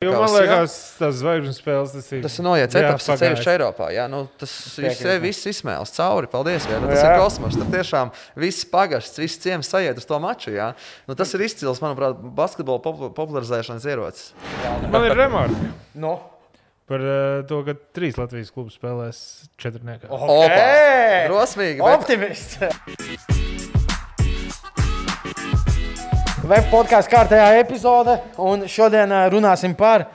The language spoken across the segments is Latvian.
Jo, man liekas, tas zvaigžņu spēles tas ir. Tas ir noiets etapas, sevišķi Eiropā. Jā, nu, tas viss, Piekrītu. viss izsmēlas cauri. Paldies. Jā, nu, tas Jā. ir kosmos. Tur tiešām viss pagasts, viss ciems sajiet uz to maču. Jā. Nu, tas ir izcils, manuprāt, basketbola popu- popularizēšanas ierocis. Man ir remarka Nu, par uh, to, ka trīs Latvijas klubi spēlēs četrniekā. Opa! Drosmīgi! bet- Optimists! Web podkāstu kārtējā epizode, šodien ā, runāsim par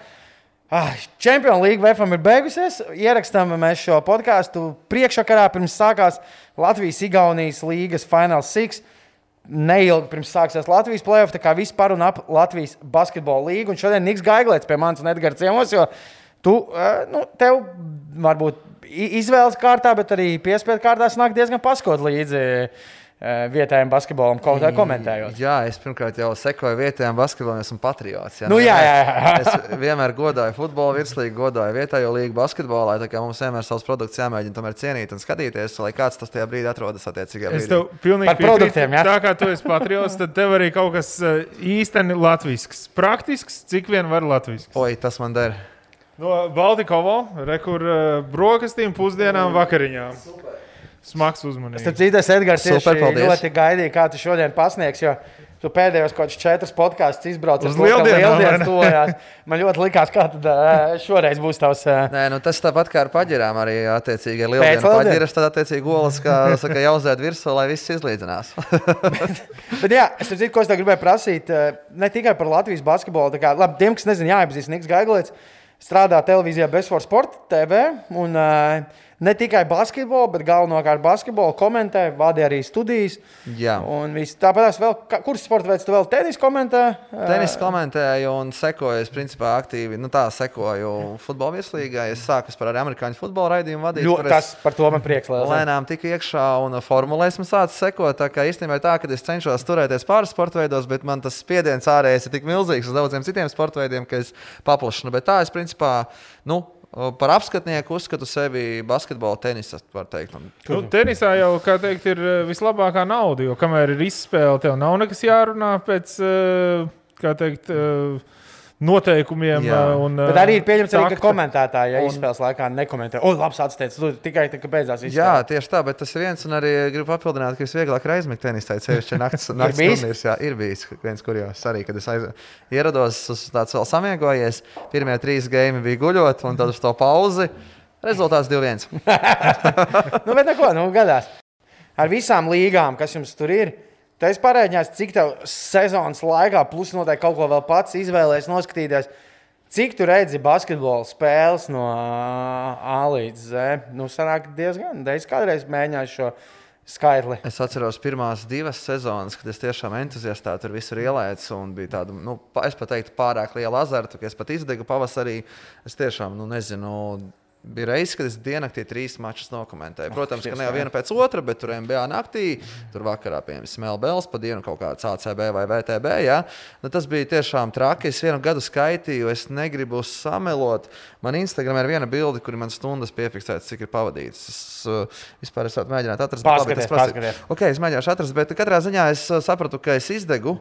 ah, Champions League. Webam ir beigusies. Ierakstām mēs šo podkāstu priekšvakarā, pirms sākās Latvijas-Igaunijas līgas Final Six. Neilgi pirms sāksies Latvijas plēsoņa, tā kā viss par un ap Latvijas basketbola līgu. Un šodien Niks Gaiglēts pie manis un Edgars ciemos, jo tu, ā, nu, tev varbūt izvēles kārtā, bet arī piespiedu kārtā nāk diezgan paskot līdzi vietējiem basketbolam, kaut kā komentējot. Jā, es pirmkārt jau sekoju vietējām basketbolam, esmu patriots. Nu, jā, jā, jā. Es vienmēr godāju futbolu virslīgu, godāju vietējo līgu basketbolā. Tā kā mums vienmēr savs produkts jāmēģina tomēr cienīt un skatīties, lai kāds tas tajā brīdī atrodas attiecīgajā Es brīdī. tev pilnīgi Par produktiem, piekrītu. jā? Tā kā tu esi patriots, tad tev arī kaut kas uh, īstenībā latviešu, praktisks, cik vien var latviešu. Oi, tas man der. No Baltikovo, rekur uh, brokastīm, pusdienām, vakariņām. Smags uzmanības. Starp citu, es Edgars Super, ļoti gaidīju, kā tu šodien pasniegs. Jo tu pēdējos kaut kādus četrus podkāstus izbraucis Uz tuvojās. Man ļoti likās, kā tad, ā, šoreiz būs tavs. Nē, nu tas tāpat kā ar paģirām, arī attiecīgi ar lieldienu? paģiras, tad attiecīgi olas, kā saka, jāuzēd virsū, lai viss izlīdzinās. Bet, jā, es saprotu, ko es gribēju prasīt. Ne tikai par Latvijas basketbolu. tā Kā, labi, tiem, kas nezina, jāiepazīst Niks Gaiglīts, strādā televīzijā Bezforce Sport TV. Un, ā, ne tikai basketbolu, bet galvenokārt basketbolu komentē, vadīja arī studijas. Jā. Un viss tāpat vēl, kā- kurš sporta veids tu vēl tenis komentē? Tenis komentēju un sekoju, es principā aktīvi, nu tā, sekoju futbola virslīgai. Es sāku par arī amerikāņu futbola raidījumu vadīt. Jo, es tas par to man prieks. liels. Lēnām tika iekšā un formulēs man sācis sekot. Tā kā īstenībā tā, ka es cenšos turēties pāris sporta veidos, bet man tas spiediens ārējais ir tik milzīgs uz daudziem citiem sporta veidiem, ka es paplašinu. Bet tā es principā, nu, par apskatnieku uzskatu sevi teikt. Un Nu, tenisā jau, kā teikt, ir eh, vislabākā nauda, jo kamēr ir izspēle, tev nav nekas jārunā pēc, eh, kā teikt, eh, noteikumiem. Jā. eh, Un, Bet arī ir pieņemts, arī, ka komentētāji, ja Un- izspēles laikā nekomentē, o, labi, atsteidzis, tu tikai tā, ka beidzās Jā, izspēle. tieši tā, bet tas ir viens, un arī gribu papildināt, ka visvieglāk ir aizmigt tenisā. Ceļš naktas, naktas turnīrs, jā, ir bijis viens, kur jau arī, kad es aiz... ierados uz tāds vēl samiegojies. Pirmie trīs game bija guļot, un tad uz to pauzi. Rezultāts 2-1. Nu, bet neko, nu, gadās. Ar visām līgām, kas jums tur ir, tad es parēģināju, cik tev sezonas laikā, plus noteikti kaut ko vēl pats izvēlējies, noskatīties. Cik tu redzi basketbola spēles no A līdz Z? Nu, sanāk diezgan. Es kādreiz mēģināju šo skaitli. Es atceros pirmās divas sezonas, kad es tiešām entuziastā tur visur ielaicu un bija tāda, nu, es pat teiktu, pārāk liela azarta, ka es pat izdegu pavasarī. Es tiešām, nu, nezinu. Bija reizes, kad es diennaktī trīs mačus nokomentēju. Protams, ka ne jau viena pēc otra, bet tur MBA naktī, tur vakarā, piemēram, Smelbels, pa dienu kaut kāds ACB vai VTB. Ja? Nu, tas bija tiešām traki. Es vienu gadu skaitīju, es negribu samelot. Man Instagram ir viena bilde, kur ir man stundas piefiksētas, cik ir pavadītas. Es uh, vispār esmu mēģinājis atrast, bet labi, Paskaties, tas prasīja- paskaties. Okay, es mēģināšu atrast, bet katrā ziņā es uh, sapratu, ka es izdegu.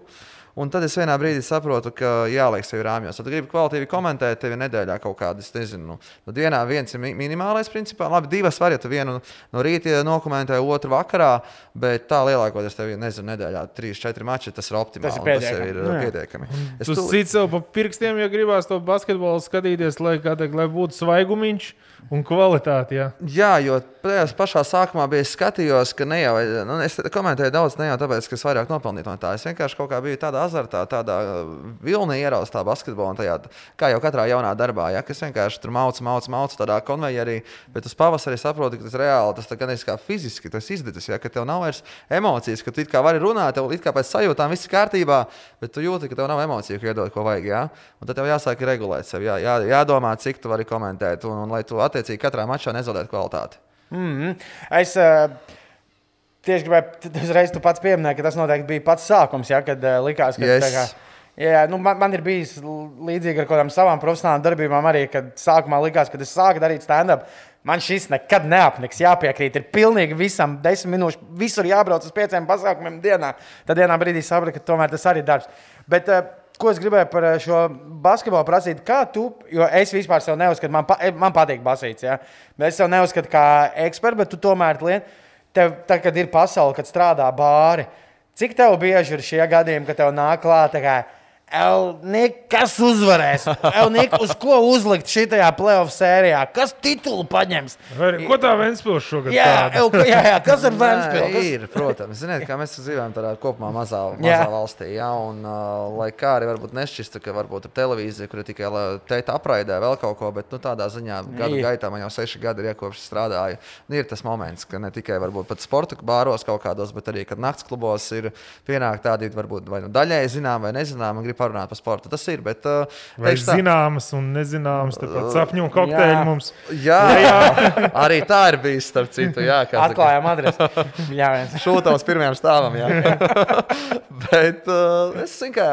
Un tad es vienā brīdī saprotu, ka jāliek sevi rāmjos. Tad gribu kvalitīvi komentēt, tev ir nedēļā kaut kādas, nezinu, nu, nu dienā viens ir mi- minimālais, principā. Labi, divas var, ja tu vienu no rīta nokomentē, otru vakarā, bet tā lielākoties tev nezinu, nedēļā trīs, četri mači, tas ir optimāli. Tas ir Tas pietiekami. jau ir Nu uh, jā. pietiekami. Es Tu tūlīt- sit sev pa pirkstiem, ja gribās to basketbolu skatīties, lai, kā lai būtu svaigumiņš un kvalitāte. Jā. Jā, jo tajā pašā sākumā bija es skatījos, ka ne jau nu, es komentēju daudz, ne jau tāpēc, ka es vairāk nopelnīju no tā. Es vienkārši kaut kā biju tādā azartā, tādā uh, vilnī ieraustā basketbolā, un tajā, kā jau katrā jaunā darbā, ja, kas vienkārši tur mauc, mauc, mauc tādā konvejerī, bet uz pavasarī saproti, ka tas reāli, tas gan ir kā fiziski, tas izdedzis, ja, ka tev nav vairs emocijas, ka tu it kā vari runāt, tev it kā pēc sajūtām viss ir kārtībā, bet tu jūti, ka tev nav emociju, ka iedod, ko vajag, ja. Un tad tev jāsāk regulēt sevi, jā, jā, jādomā, cik tu vari komentēt, un, un tu attiecīgi katrā mačā nezaudētu kvalitāti. Mm -hmm. Es uh, tieši gribēju, uzreiz tu pats pieminēji, ka tas noteikti bija pats sākums, ja, kad uh, likās, ka Yes. tā kā. Jā, nu man, man ir bijis līdzīgi ar kādām savām profesionālām darbībām, arī kad sākumā likās, kad es sāku darīt stand-up. Man šis nekad neapniks, jāpiekrīt. Ir pilnīgi visam, desmit minūšu, visur jābrauc uz pieciem pasākumiem dienā. Tad vienā brīdī sapratu, ka tomēr tas arī ir darbs. Bet uh, ko es gribēju par eh, šo basketbolu prasīt. Kā tu, jo es vispār sev neuzskatu, man, pa, man patīk basīts, ja? es sev neuzskatu kā eksperts, bet tu tomēr lien, tev, tā, kad ir pasaule, kad strādā bāri, cik tev bieži ir šie gadījumi, kad tev nāk klāt, Elnik, kas uzvarēs? Elnik, uz ko uzlikt šajā playoff sērijā? Kas titulu paņems? Vai, ko tā Vēnspils šogad Jā, el, jā, jā, kas ir Vēnspils? Ir, protams. Ziniet, kā mēs dzīvojam tādā kopumā mazā, Jā. mazā valstī. Ja? Un, uh, lai kā arī varbūt nešķistu, ka varbūt ir televīzija, kur ir tikai teita apraidē vēl kaut ko, bet nu, tādā ziņā gadu Ir. gaitā man jau seši gadi ir iekopši strādāju. Un ir tas moments, ka ne tikai varbūt pat sporta bāros kaut kādos, bet arī, kad nakts klubos ir pienākti tādi varbūt vai nu daļēji zinām vai nezinām, parunāt par sportu. Tas ir, bet uh, teikšu tā- zināmas un nezināmas sapņu kokteļi jā. mums? Jā, jā, arī tā ir bijis starp citu. Jā. Atklājām adresi. Jā, viens. Šūtams pirmajam stāvam. Jā. bet uh, es zinu, ka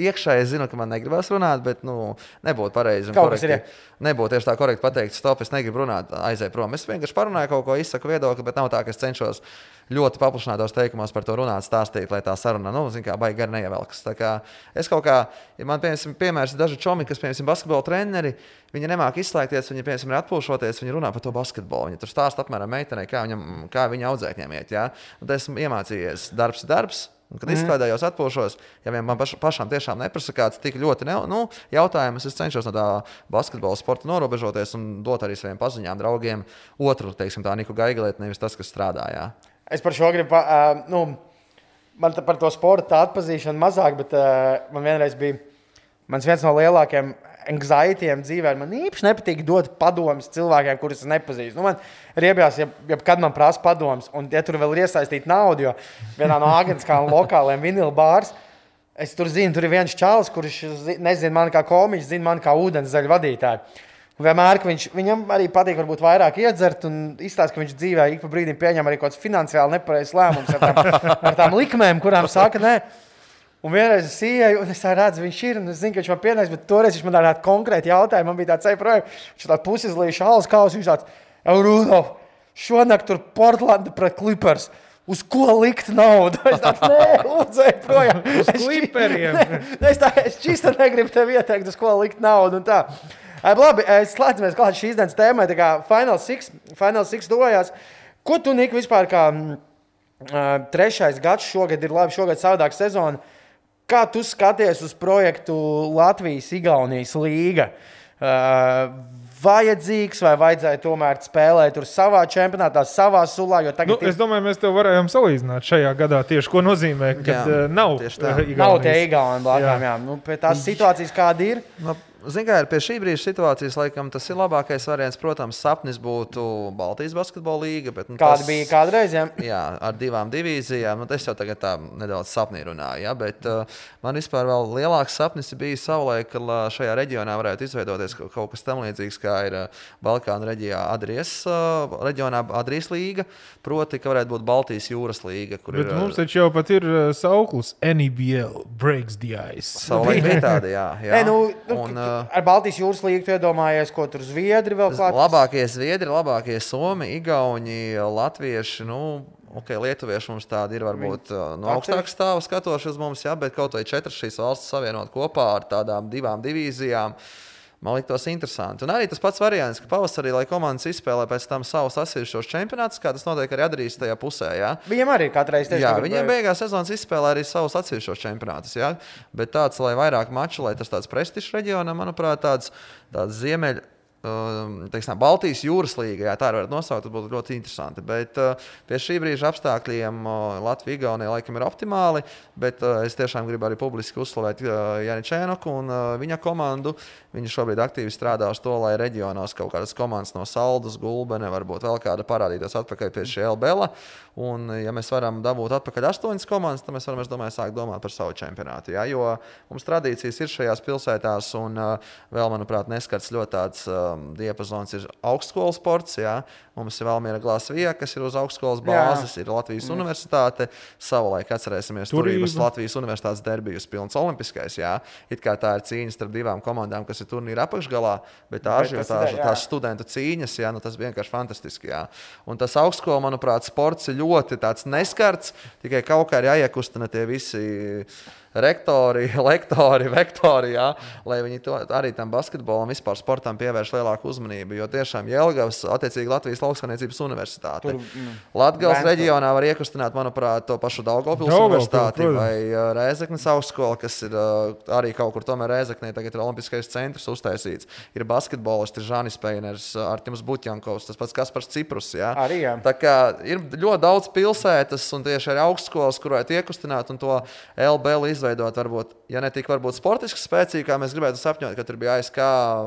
iekšēji zinu, ka man negribas runāt, bet nu, nebūtu pareizi. un korekti- Nebūtu tieši tā korekti pateikt, stop, es negribu runāt, aizēju prom. Es vienkārši parunāju kaut ko, izsaku viedokli, bet nav tā, ka es cenšos ļoti paplašinātos teikumos par to runāt, stāstīt, lai tā saruna, nu, zin kā, baigi gar neievelkas. Es kaut kā, ja man, piemēram, piemērs ir daži čomi, kas, piemēram, basketbola treneri, viņi nemāk izslēgties, viņi, piemēram, ir atpūšoties, viņi runā par to basketbolu. Viņi tur stāsta apmēram meitenei, kā, viņam, kā viņa audzēkņiem iet. Ja? Tad esmu iemācījies, darbs darbs. Un, kad mm. izklaidējos, atpūšos, ja vien man paš, pašam tiešām neprasa kāds tik ļoti ne, nu, jautājums, es cenšos no tā basketbola sporta norobežoties un dot arī saviem paziņām, draugiem otru, teiksim, tā Niku Gaigalietu, nevis tas, kas strādājā. Es par šo gribu. ā, Nu, man par to sporta atpazīšanu mazāk, bet uh, man vienreiz bija mans viens no lielākajiem anxietiem dzīvē. Man īpaši nepatīk dot padomus cilvēkiem, kurus es nepazīstu. Nu, man riebjās, ja, ja kad man prasa padomus, un ja tur vēl ir iesaistīta nauda, jo vienā no agentiskām lokālajiem vinilu bāriem. Es tur zinu, tur ir viens čalis, kurš zi- nezina mani kā komiķis, zina mani kā ūdenszaļu vadītāju. Vienmēr, viņš, viņam arī patīk, varbūt vairāk iedzert un izstāst, ka viņš dzīvē ik pa brīdim pieņem arī kaut kāds finansiāli nepareizs lēmums ar tām, ar tām likmēm, kurām saka, nē. Un vienreiz es ienāku, un es redzu, viņš ir, un es zinu, ka viņš man pienāks, bet toreiz viņš man tādu konkrētu jautājumu, man bija tāds ceļš, viņš tāds pusizlījuši halas kaus, viņš tāds, Rudolf, šonakt tur Portlanda pret Clippers. Uz ko likt naudu? Es tādu nelūdzēju projām. Uz Clipperiem. Es tā, es čista negribu tev ieteikt, uz ko likt naudu un tā. Ai, labi, slēdzamies klāt šīs dienas tēmai, tā kā Final Six, Final Six dojās. Ko tu, Nik, vispār kā ā, trešais gads šogad ir labi, šogad savādāk sezona. Kā tu skaties uz projektu Latvijas-Igaunijas līga? Uh, vajadzīgs vai vajadzēja tomēr spēlēt tur savā čempionātā, savā sulā? Jo Nu, tagad es domāju, mēs tev varējām salīdzināt šajā gadā tieši ko nozīmē, ka nav tieši tā. eh, nav tie Igaunijas. Blakām. Jā. Nu, pie tās situācijas, kāda ir. Nu, Ziniet, kā ir pie šī brīža situācijas, laikam tas ir labākais variants. Protams, sapnis būtu Baltijas basketbola līga. Bet, nu, Kāda bija kādreiz? Jā? Jā, ar divām divīzijām. Nu, es jau tagad tā nedaudz sapnī runāju. Ja? Bet, uh, man vispār vēl lielāks sapnis bija savulaik, ka uh, šajā reģionā varētu izveidoties kaut, kas tamlīdzīgs, kā ir uh, Balkānu reģionā Adrijas, uh, reģionā Adrijas līga. Proti, ka varētu būt Baltijas jūras līga. Kur Bet ir, mums taču jau pat ir eh, sauklis NBL breaks the ice. savulaik bija tāda, jā. jā. Nē, nu, nu, Un, Un, uh, ar Baltijas jūras līniju tu iedomājies, ko tur zviedri vēl klāt. Labākie zviedri, labākie somi, igauni, latvieši. Nu, Okay, lietuvieši mums tādi ir varbūt uh, no augstākas stāvus skatoši uz mums, jā, bet kaut vai četras šīs valstis savienot kopā ar tādām divām divīzijām. Man ir interesanti. Un arī tas pats variants, ka pavasarī, lai komandas izspēlē pēc tam savus asistušos čempionātus, kā tas notiek arī Adrijas tajā pusē. Jā. Viņam arī katrai reizē Jā, viņiem beigās sezonas izspēlē arī savus atsevišķos čempionātus. Jā? Bet tāds, lai vairāk maču, lai tas tāds prestižs reģionam, manuprāt, tāds, tāds ziemeļ. Um, teiksim, Baltijas jūras līnija, jā, tā varētu nosaukt, tas būtu ļoti interesanti. Bet uh, pie šī brīža apstākļiem uh, Latvija-Igaunija laikam ir optimāli. Bet uh, es tiešām gribu arī publiski uzslavēt uh, Jani Čēnoku un uh, viņa komandu. Viņi šobrīd aktīvi strādā uz to, lai reģionos kaut kādas komandas no Saldus, Gulbene, varbūt vēl kāda parādītos atpakaļ pie šī LBL. Un, ja mēs varam dabūt atpakaļ astoņas komandas, tad mēs varam, es domāju, sākt domāt par savu čempionātu. Ja? Jo mums tradīcijas ir šajās pilsētās, un uh, vēl, manuprāt, neskats ļoti tāds um, diapazons ir augstskolas sports. Ja? Mums ir Valmiera Glāzvija, kas ir uz augstskolas bāzes, Jā. ir Latvijas mm. universitāte. Savulaik atcerēsimies, tur bija Turība. Latvijas universitātes derbijas pilns olimpiskais. Jā. It kā tā ir cīņa starp divām komandām, kas ir turnīra apakšgalā, bet tā ažiotāža, jā. tās studentu cīņas, jā, nu, tas vienkārši fantastiski. Jā. Un tas augstskola, manuprāt, sports ir ļoti tāds neskarts, tikai kaut kā ir jāiekustina tie visi rektori, lektori, vektori, jā, lai viņi to, arī tam basketbolam, vispār sportam pievērš lielāku uzmanību. Jo tiešām Jēlgavas, attiecīgi Latvijas Lauksaimniecības universitāte. Mm, Latvijas reģionā var iekustināt, manuprāt, to pašu Daugopils universitāti protams. vai Rēzeknes augstskola, kas ir arī kaut kur tomēr Rēzeknē, tagad ir Olimpiskais centrs uztaisīts. Ir basketbolisti Žanis Peiners, uh, Artims Butjankovs, tas pats Kaspars Ciprus. Jā. Arī, jā. Tā kā ir ļoti daudz pilsētas un tieši arī augstskolas, kur varētu iekustināt un to LBL izveidot. Varbūt, ja ne tik varbūt sportiski spēcīgi, kā mēs gribētu sapņot, ka tur bija ASK,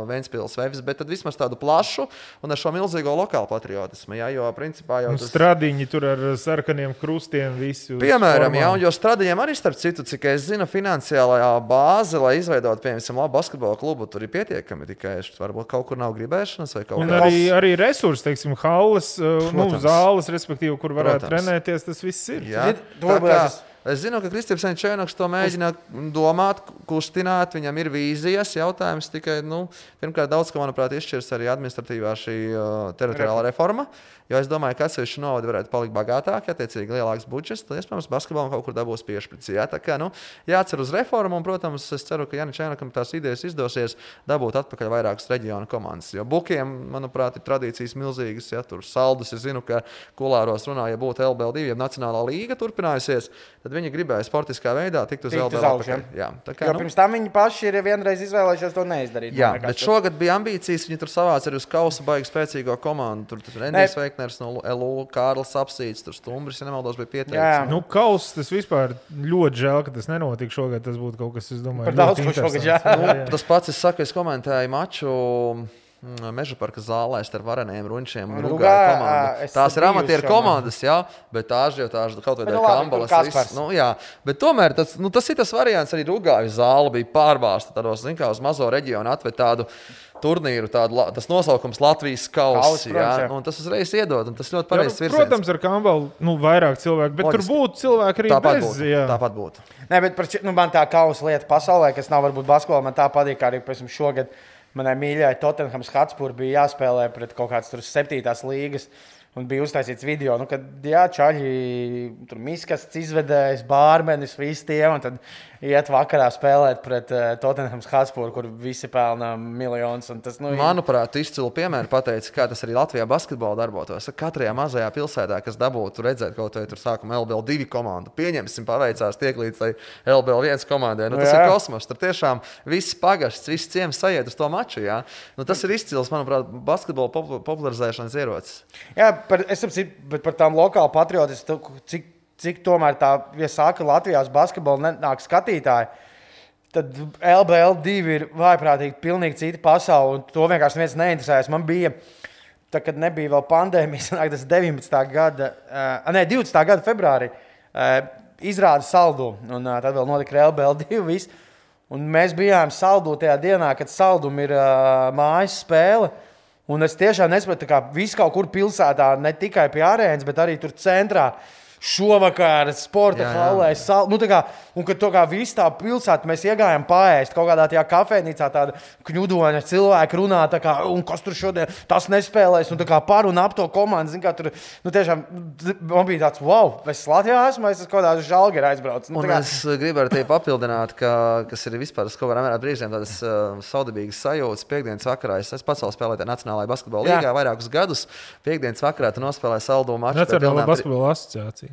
Ventspils, Vevis, bet tad vismaz tādu plašu un ar šo milzīgo lokālu patriotismu. Jā, jo principā jau tas stradiņi tur ar sarkaniem krustiem. Visu, Piemēram, jā, un jo strādājiem arī, starp citu, cik es zinu, finansiālā bāze, lai izveidotu, piemēram, labu basketbola klubu, tur ir pietiekami. Tikai varbūt kaut kur nav gribēšanas vai kaut Un kā arī, arī resursi, teiksim, halles, uh, nu, Protams. zāles, respektīvi, kur varētu Protams. trenēties, tas viss ir. Jā, tā varbūt kā, es- zinu, ka Kristians Čēnoks to mēģina domāt, kustināt. Viņam ir vīzijas jautājums. Tikai, nu, pirmkārt, daudz ko, manuprāt, izšķirs arī administratīvā šī uh, teritoriālā reforma. Jo es domāju, ka atsevišķi novadi varētu palikt bagātāki, attiecīgi lielāks budžets. Tad, iespējams, basketbolam kaut kur dabūs piešķirts. Jā, tā kā nu, jācer uz reformu. Un, protams, es ceru, ka Janis Čēnokam tās idejas izdosies dabūt atpakaļ vairākas reģionu komandas. Jo Bukiem, manuprāt, ir tradīcijas milzīgas. Ja tur saldus, es zinu, ka Kulāros runā, ja būtu LBL2, ja Nacionālā līga turpinājusies, tad viņi gribēja sportiskā veidā tikt uz LBL. Jā, tā kā, Jo nu, pirms tam viņi paši ir vienreiz izvēlējušies to neizdarīt. Jā, bet šogad bija ambīcijas. Viņi tur savāca arī uz kausa baigi spēcīgo komandu. Tur tur Rendijs Veikners no LU, Kārlis Apsīts, tur Stumbris, ja nemaldos, bija pieteikts. Jā. Nu, kaus, tas vispār ļoti žēl, ka tas nenotika šogad. Tas būtu kaut kas, es domāju, Par daudz ko šogad. Jā, jā. Tas pats, es saku, es komentēju maču. mm, Meža parka zālē starp vareniem runčiem. Un Rugāja Rugā, komanda. es Tās ir amatieru komandas, jā, bet tā jau tā ir kaut Bet, kāda nu, kambalas. Nu, jā, bet tomēr tas, nu, tas ir tas variants. Arī Rugāja zāle bija pārbāzta tādos, zin kā uz mazo reģionu atved tādu turnīru, tādu, tas nosaukums Latvijas Kauss, kausa. jā. Jā, tas uzreiz iedod, un tas ļoti pareizs virziens. protams, ar Kambalu nu, vairāk cilvēku, bet Loģiski. tur būtu cilvēki arī tāpat bez. būtu. jā. Tāpat būtu. Nē, bet par, nu, man tā kausa lieta pasaulē, kas nav varbūt basketbolā, man tā patīk arī piemēram, šogad. Manai mīļākajai Tottenhams Hotspur bija jāspēlē pret kaut kādas tur septītās līgas. Un bija uztaisīts video, nu, kad jā, čaļi tur miskas izvedējis, bārmenis, visi tie. Un tad iet vakarā spēlēt pret uh, Tottenhams Hotspur, kur visi pelna miljonus. Tas, nu, Manuprāt, izcilu piemēru pateica, kā tas arī Latvijā basketbolā darbotos. Katrā mazajā pilsētā, kas dabūtu redzēt kaut vai tur sākuma LBL2 komandu, pieņemsim, paveicās tiek līdz tai LBL1 komandai. Nu, tas Jā. ir kosmos. Tur tiešām viss pagasts, viss ciems sajiet uz to maču. Jā. Nu, tas ir izcils, manuprāt, basketbola popul- popularizēšanas ierocis. Jā, par, es saprotu, bet par tām lokālu patriotismu, cik, cik tomēr tā, ja saka, Latvijas basketbolā nenāk skatītāji. Tad LBL2 ir vājprātīgi, pilnīgi cita pasaule. un To vienkārši neviens neinteresējas. Man bija, tā, kad nebija vēl pandēmija, sanāk, tas 19. gada, uh, ne, 20. gada februārī, uh, izrāda saldu. Un uh, tad vēl notika LBL2. Viss. Un mēs bijām saldū tajā dienā, kad saldum ir uh, mājas spēle. Un es tiešām nesaprotu, kā viss kaut kur pilsētā, ne tikai pie arēnas, bet arī tur centrā. Šovakar sporta Jā, jā. hallē, sal, nu, tā kā, un kad to kā viss tā pilsēta, mēs iegājām pāriest kaut kādā tajā kafejnīcā, tāda kņudoņa cilvēka runā, tā kā, un kas tur šodien tas nespēlēs, un tā kā par un ap to komandu, zin, kā tur, nu, tiešām, man bija tāds, wow, es Latvijā esmu, es esmu kaut kādā žalgerā aizbraucis. Nu, kā, es gribu ar tevi papildināt, ka, kas ir vispār uz kaut kādām mērā brīžiem tādas uh, saudabīgas sajūtas. Piektdienas vakarā es esmu pats vēl spēlēju Nacionālajā basketbola Jā. līgā vairākus gadus. Piektdienas vakarā tu nospēlēji saldu maču. pie Nacionālā pilnām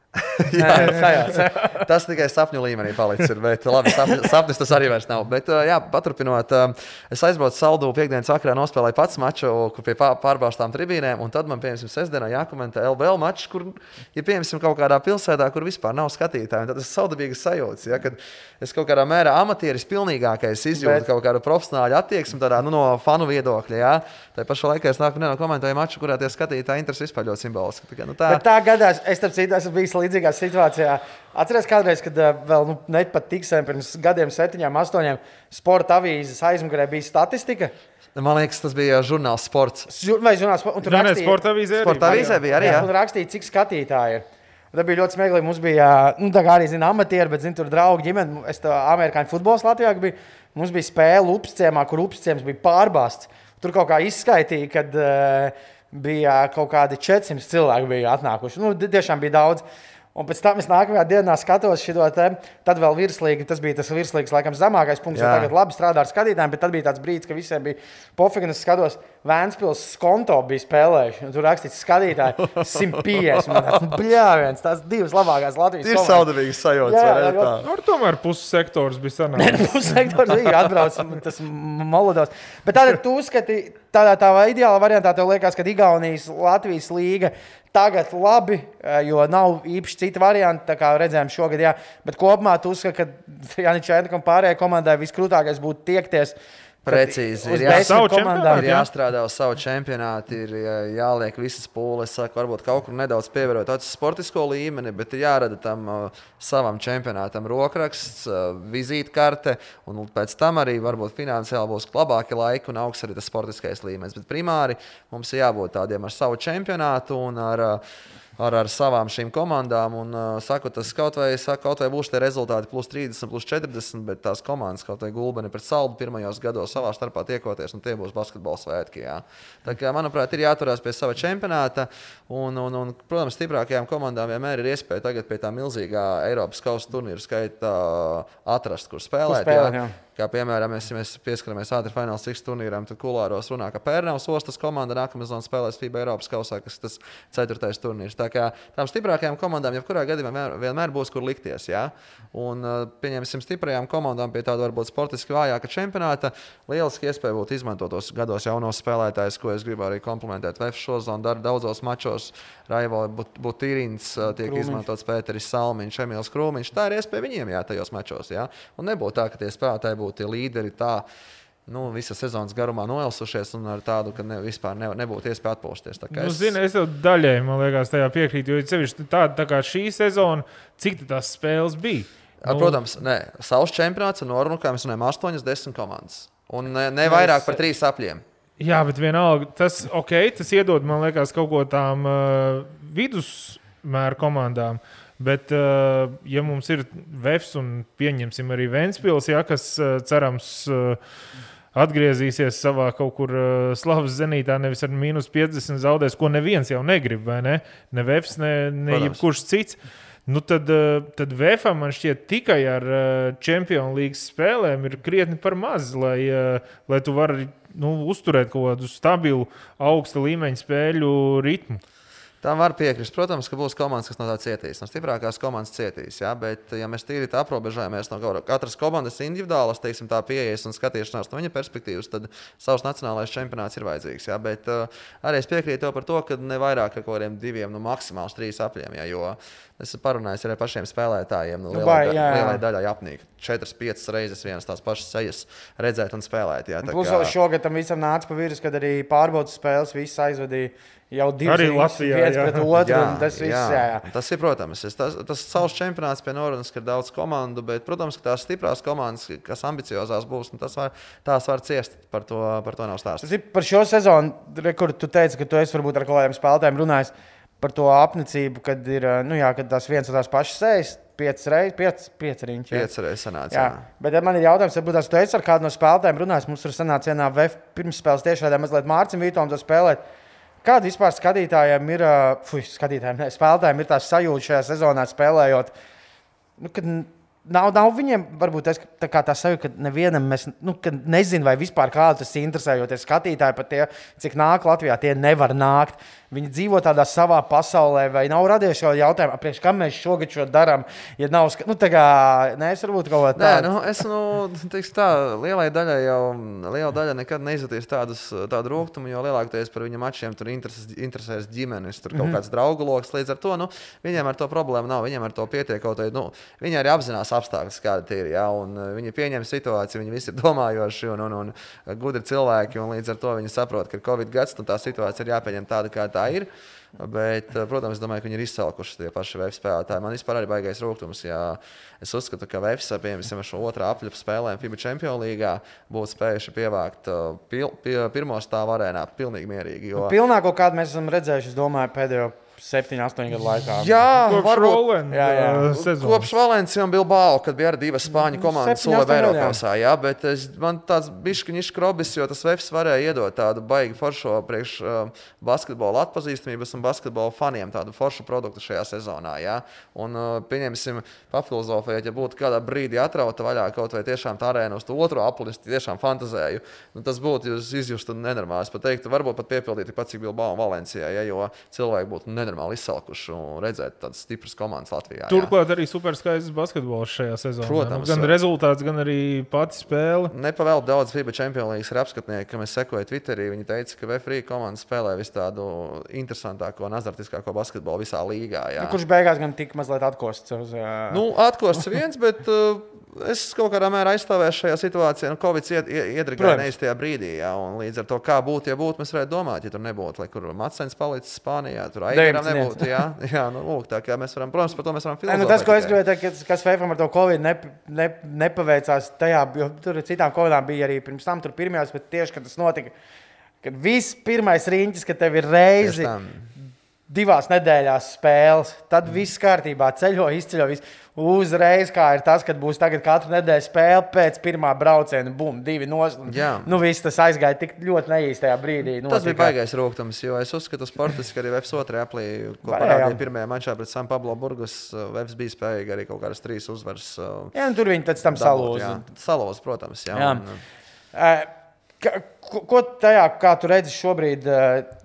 basketbola asociācija. jā, sajā, Tas tikai sapņu līmenī palicis. Ir, bet, labi, sapnis, sapnis tas arī vairs nav. Bet, jā, paturpinot, es aizbraucu saldu piekdienas vakarā, nospēlēju pats maču, pie pā- pārbāztām tribīnēm. Un tad man, piemēram, sestdienā jākomentē LBL mačs, kur, ja piemēram, kaut kādā pilsētā, kur vispār nav skatītāju, tad tas ir saudabīgs sajūta. Ja, kad es kaut kādā mērā amatieris pilnīgākais izjūtu Bet- kaut kādu profesionālu attieksmi tādā, nu, no fanu viedokļa. Ja. Tā pašā laikā es nāku no komentēju maču, kurā tie skatītāji interesi vispār ļoti simboliski. Tā, nu, tā, Bet tā gadās, es starp citu esmu bijis līdzīgā situācijā. Atceros, kādreiz, kad uh, vēl nu, ne pat tik sen, pirms gadiem, septiņiem, astoņiem, sporta avīzes aizmugurē bija statistika. Man liekas, tas bija žurnāls sports. Vai žurnāls, un tur rakstīja- sporta avīzē arī. Sporta avīzē bija arī. Jā, Jā. un rakstīja, cik skatītāji ir. Tā bija ļoti smieklīgi. Mums bija, nu, arī zina, amatieri, bet zina, tur draugi ģimene. Es tā amerikāņu futbols Latvijā biju. Mums bija spēle Upsciemā, kur Upsciems bija pārbāzts. Tur kaut kā izskaitīja, kad uh, bija kaut kādi 400 cilvēki bija atnākuši. Nu, tiešām bija daudz. Un pēc tam es nākamajā dienā skatos šo te. Tad vēl virslīgi, tas bija tas virslīgs, laikam, zemākais punkts. Jā. Tagad labi strādā ar skatītājiem, bet tad bija tāds brīdis, ka visiem bija pofīgi. Es skatos, Vēnspils skonto bija spēlējuši. un Tur rakstīts, skatītāji 150. Man tāds, nu, bļāviens, tās divas labākās Latvijas Ir komandas. saudabīgs sajūta. Jā, jā, tā? Nu, tomēr puses sektors bija sanācis. Pussektors bija atbraucis, tas molodovs. Bet tad tu uzskati, tādā tā ideālā variantā, tev liekas, ka Igaunijas, Latvijas līga tagad labi, eh, jo nav īpaši cita varianta, tā kā redzējām šogad, jā. Bet kopumā tu uzskati, ka Janis Čēnakam pārējai komandai viskrūtākais būtu tiekties. kad Precīzi, ir jā- komandām. Ir Jā. jāstrādā uz savu čempionātu, ir jā- jāliek visas pūles. Es saku, varbūt kaut kur nedaudz pievērot acis sportisko līmeni, bet ir jārada tam uh, savam čempionātam rokraksts, uh, vizītkarte, un pēc tam arī varbūt finansiāli būs labāki laiki un augsts arī tas sportiskais līmenis. Bet primāri mums ir jābūt tādiem ar savu čempionātu un ar. Uh, ar, ar savām šīm komandām. Un, uh, saku, tas kaut vai, saku, kaut vai būs tie rezultāti plus 30, plus 40, bet tās komandas, kaut vai gulbeni pret saldu pirmajos gados savā starpā tiekoties, un tie būs basketbola svētki. Jā. Tā kā, manuprāt, ir jāturās pie sava čempionāta. Un, un, un, protams, stiprākajām komandām vienmēr ir iespēja tagad pie tā milzīgā Eiropas kausa turnīra skaita atrast, kur spēlēt. spēlēt, jā. Kā piemēram, mēs, ja mēs pieskaramies ātri fināls X turnīram, tad Kulāros runā, ka Pērnavas ostas komanda nākamā sezonā spēlēs FIBA Eiropas kausā, kas ir tas ceturtais turnīrs. Tā kā tām stiprākajām komandām, jebkurā gadījumā vienmēr, vienmēr būs kur likties. Jā? Un, uh, pieņemsim, stiprajām komandām pie tāda varbūt sportiski vājāka čempionāta. Lieliski iespēja būtu izmantot tos gados jaunos spēlētājus, ko es gribu arī komplimentēt. VF šozonu dara daudzos mačos. Raivo Butīrins uh, tiek Krūmiņš. izmantots Pēteris Salmiņš, Emīls Krūmiņš. Tā ir iespēja viņiem jā, tajos mačos. Jā? Un nebūtu tā, ka tie spēlētāji būtu tie līderi. Tā, Nu, visa sezonas garumā noelsušies un ar tādu, ka ne, vispār ne, nebūtu iespēja atpūsties. Nu, es- zini, es jau daļēji, man liekas, tajā piekrītu. Jo sevišķi tāda tā kā šī sezona, cik tās spēles bija? Nu, Protams, nē, savs čempionāts ir norunājums, kā mēs runājam, 8, 10 komandas. Un ne, ne vairāk par 3 apļiem. Jā, bet vienalga, tas, okay, tas iedod, man liekas, kaut ko tām uh, vidusmēra komandām. Bet, uh, ja mums ir Vēfs un pieņemsim arī Vēnspils, ja, kas uh, cerams uh, atgriezīsies savā kaut kur slavas zenītā, nevis ar mīnus 50 zaudēs, ko neviens jau negrib, vai ne? Ne Vēfs, ne, ne Protams. jebkurš cits. Nu tad, tad VFam man šķiet, tikai ar Champions League spēlēm ir krietni par maz, lai, lai tu vari nu, uzturēt kaut kādu stabilu, augsta līmeņa spēļu ritmu. Tam var piekrist. Protams, ka būs komandas, kas no tā cietīs. No stiprākās komandas cietīs. Jā, bet, ja mēs tīri tā aprobežojamies no katras komandas individuālas, teiksim, tā pieejas un skatīšanās no viņa perspektīvas, tad savs nacionālais čempionāts ir vajadzīgs. Jā, bet uh, arī es piekrītu par to, ka ne vairāk kā kādiem diviem, nu, maksimāli trīs apļiem. Jā, jo es parunāju ar pašiem spēlētājiem. Nu, Nu, lielai, jā. lielai daļai apnīk. Četras, piecas reizes vienas tās pašas sejas redzēt un spēlēt. Jā, tā Plus, kā- šogad tam visam nāca pa virsmu, kad arī pārbaudas spēles viss aizvadīja jau divas Arī Latvijā, viens jā. pret otru. un Tas, viss, jā. Jā, jā. tas ir, protams, es, tas, tas savs čempionāts pie Norvēģijas, ka ir daudz komandu, bet, protams, ka tās stiprās komandas, kas ambiciozās būs, nu, tas var, tās var ciest. Par to, par to nav stāsts. Tas ir par šo sezonu, re, kur tu teici, ka tu esi varbūt ar kādiem spēlētājiem runājis par to apnicību, kad ir nu, jā, kad tās viens un tās pašas sejas, piecas reizes, piecas, piecas riņķis. Pieci reizes sanāca. Jā, Jā. bet ja man ir jautājums, varbūt tās tu esi ar kādu no spēlētājiem runājis. Mums tur sanāca vienā VF pirmsspēles tiešādē mazliet Mārciņam Vītolam to spēlēt. Kāda vispār skatītājiem ir, fuj, skatītājiem, ne, spēlētājiem ir tā sajūta šajā sezonā spēlējot? Nu, kad nav, nav viņiem, varbūt tas, tā, kā tā sajūta, ka nevienam mēs nu, ka nezinu, vai vispār kādu tas interesē, jo tie skatītāji pat tie, cik nāk Latvijā, tie nevar nākt. Viņi dzīvo tādā savā pasaulē, vai nav radies šo jautājumu, priekš kam mēs šogad šo darām. Ja nav, nu, tā kā, nē, es varbūt kaut ko Nē, tādu. nu, es nu, teikšu, tā lielai daļai jau liela daļa nekad neizjutīs tādus, tādu rūkumu, jo lielākoties par viņu mačiem tur intereses, interesēs ģimenes, tur kaut mm -hmm. kāds draugu lokus. Līdz ar to nu, viņiem ar to problēmu nav. Viņiem ar to pietiek kaut kādā. Nu, viņi arī apzinās apstākļus, kādi tie ir. Ja, un, uh, viņi pieņem situāciju, viņi visi ir domājoši un, un, un gudri cilvēki. Un līdz ar to viņi saprot, ka ir Covid gads un tā situācija ir jāpieņem tāda, kā tā ir. Bet, uh, protams, es domāju, ka viņi ir izsalkuši tie paši web spēlētāji. Man vispār arī baigais rūkums. Ja es uzskatu, ka Vēfs, piemēram, ar šo otrā apļupu spēlēm FIBA Champions League būtu spējuši pievākt pil, pie, pirmo stāvu arēnā pilnīgi mierīgi. Jo, Pilnā kaut kādu mēs esam redzējuši, es domāju, pēdējo 7, 8 gadu laikā. Jā, varbūt. Jā, jā. uh, sezonas. Kopš Valencijas un Bilbao, kad bija arī divas spāņu komandas septiņi, Sula Eiropasā. Jā, bet es, man tāds bišķiņš krobis, jo tas vefs varēja iedot tādu baigi foršo priekš uh, basketbola atpazīstamības un basketbola faniem tādu foršu produktu šajā sezonā. Jā. Un, uh, pieņemsim, papilozofēt, ja būtu kādā brīdī atrauta vaļā kaut vai tiešām tā arēna uz to otro apli, es tiešām fantazēju. Nu, tas būtu jūs izjustu nenormāli. Es pat teiktu, varbūt pat piepildīt tikpat cik Bilbao un Valencijā, ja, jo cilvēki būtu nenormāli izsalkuši un redzēt tādas stipras komandas Latvijā. jā. Turklāt arī superskaists basketbols šajā sezonā. Protams. Nu, gan rezultāts, gan arī pati spēle. Nepavēlu daudz FIBA Champions League ir apskatnieki, kam es sekoju Twitterī. Viņi teica, ka VFRī komanda spēlē vis tādu interesantāko un azartiskāko basketbolu visā līgā. Jā. Nu, kurš beigās gan tika mazliet atkosts uz. Uh, Nu, atkosts viens, bet uh, es kaut kādā mērā aizstāvēšu šajā situācijā. Nu, Covid iedragāja Protams. neiztajā brīdī, jā, un līdz ar to, kā būtu, ja būtu, mēs varētu domāt, ja tur nebūtu, lai kur Matsens palicis Spānijā, tur Aigaram 19. nebūtu. Jā, jā nu, lūk, tā kā mēs varam, protams, par to mēs varam filozofēt. nu, tas, ko es gribēju teikt, kas, Vēfam ar to Covid nep, nep, nepaveicās tajā, jo tur citām Covidām bija arī pirms tam, tur pirmajās, bet tieši, kad tas notika, kad viss pirmais riņķis, ka tev ir reizi divās nedēļās spēles, tad viss kārtībā, ceļo, izceļo. Viss. Uzreiz, kā ir tas, kad būs tagad katru nedēļu spēle pēc pirmā brauciena, bum, divi noslēgumi. Jā. Nu, viss tas aizgāja tik ļoti neīstajā brīdī. Tas bija notika. baisais rūkums, jo es uzskatu, sportiski arī Vēfs otrajā aplī, ko parādīja pirmajā mačā pret San Pablo Burgas. Vēfs bija spējīgi arī kaut kādas trīs uzvaras. uh, Jā, un tur viņi pēc tam salūza. jā. Salūz, protams. Jā, Jā. Un, uh, Ko, ko tajā, kā tu redzi šobrīd,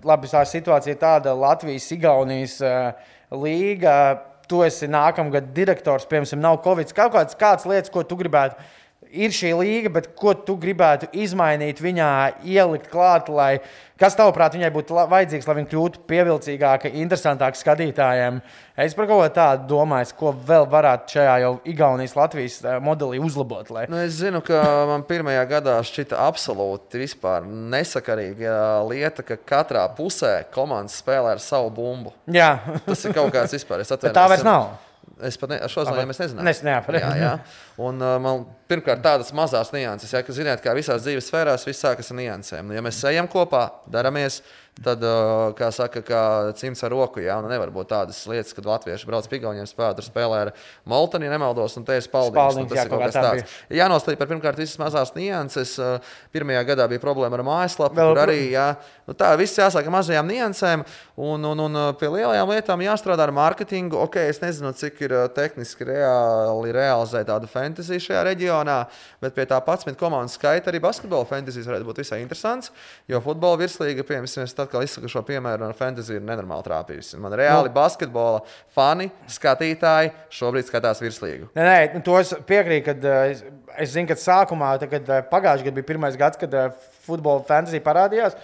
labi, tā situācija ir tāda, Latvijas, Igaunijas eh, līga, tu esi nākamgad direktors, piemēram, nav Covid. Kaut kādas, kādas lietas, ko tu gribētu, ir šī līga, bet ko tu gribētu izmainīt viņā, ielikt klāt, lai, kas tavuprāt viņai būtu vajadzīgs, lai viņa kļūtu pievilcīgāka, interesantāka skatītājiem. Es par kaut ko tādu domāju, ko vēl varētu šajā jau Igaunijas, Latvijas eh, modelī uzlabot. Lai... Nu, es zinu, ka man pirmajā gadā šķita absolūti vispār nesakarīga lieta, ka katrā pusē komandas spēlē ar savu bumbu. Jā, Tas ir kaut kāds vispār. Tā vairs nav. Es pat ne, ar šo zvanījumu es nezināju. Nes- jā, jā, jā. Un, man pirmkārt tādas mazas nianses, ja, ka, ziniet, kā visās dzīves sfērās, viss sākas ar niansēm. Nu, Ja mēs ejam kopā, daramies, tad, kā saka, kā cimds ar roku, jā, nu nevar būt tādas lietas, kad latvieši brauc pie Igauniem spēlē, tur spēlē ar Moltoni, ja nemaldos, un te ir spaldings. Nu, tas jā, ir kaut kas tā tāds. Jānoslēdz par pirmkārt visas mazās nianses. Pirmajā gadā bija problēma ar mājaslapu, Vēl kur arī jā, nu, tā viss jāsāk ar mazajām niansēm, un, un, un pie lielajām lietām jāstrādā ar mārketingu. Ok, es nezinu, cik ir tehniski reāli realizēt tādu fantasy šajā reģionā, bet pie tā 11 komandu skaita arī basketbola fantasy varētu būt visai interesants. Jo futbola virslīga, piemēram, atkal izsaku šo piemēru, un fantasy ir nenormāli trāpījusi. Man reāli basketbola fani, skatītāji šobrīd skatās virslīgu. Nē, nē, nu, to es piekrītu. Kad, eh, es, es zinu, ka sākumā, kad eh, pagājušajā gadā bija pirmais gads, kad eh, futbola fantāzija parādījās.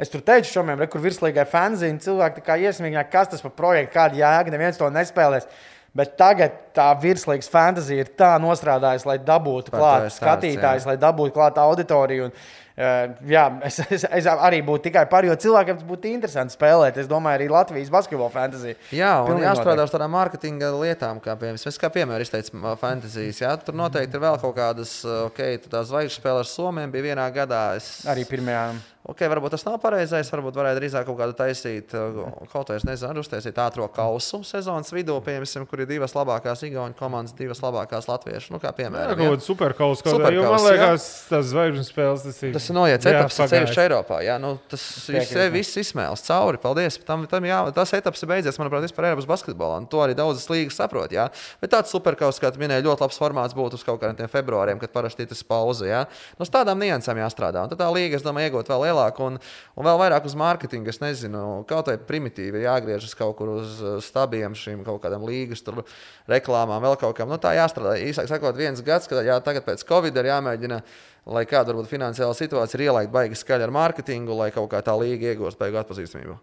Es tur teicu, šomiem, re, kur virslīgai un cilvēki tā kā iesmīgā, kas tas par projektu, kāda jēga, neviens to nespēlēs. Bet tagad tā virslīgas fantāzija ir tā nostrādājusi, lai dabūtu klāt skatītājus, lai dabūtu klāt auditoriju. Un, jā, es, es, es arī būtu tikai par, jo cilvēkiem tas būtu interesanti spēlēt. Es domāju, arī Latvijas basketbola fantāzija. Jā, un Pilnīgi jāstrādā ar tādām mārketinga lietām, kā piemēram, es kā piemēru izteicu fantāzijas. Jā, tur noteikti ir vēl kaut kādas, ok, tur tās zvaigžņu spēles ar Somiju bija vienā gadā. Es... Arī pirmajā. Ok, varbūt tas nav pareizais. Varbūt varētu drīzāk kaut kādu taisīt, uh, kaut ko es nezinu, uztaisīt ātrā kausu sezonas vidū, piemēram, kur ir divas labākās Igaunijas komandas, divas labākās latviešu. Nu, kā Jā, piemēram, kaut kāda superkausa kaut kāda. Superkaus, Jo man jā. liekas, tas zvaigžņu spēles tas ir. Tas ir noiets Jā, etapas, sevišķi Eiropā. Jā, nu, tas Piekrītu. viss, izsmēls cauri. Paldies. Tam, tam jā, tas etapas ir beidzies, manuprāt, vispār Eiropas basketbolā. Un to arī daudzas līgas saprot. Jā. Bet tāds superkaus, kā tu minēji, ļoti labs formāts būtu uz kaut kādiem februāriem, kad parasti ir tas pauze. Jā. Nu, uz tādām niansēm jāstrādā. Un tad tā līga, es domāju, iegūt vēl lielāku un, un vēl vairāk uz mārketingu. Es nezinu, kaut vai primitīvi jāgriežas kaut kur uz uh, stabiem, šīm kaut kādām līgas tur, reklāmām, vēl kaut kam. Nu, tā jāstrādā. Īsāk sakot, viens gads, kad jā, tagad pēc Covid ir jāmēģina lai kāda varbūt finansiāla situācija ir ielaikta baigi skaļi ar mārketingu, lai kaut kā tā līga iegūst beigu atpazīstamību.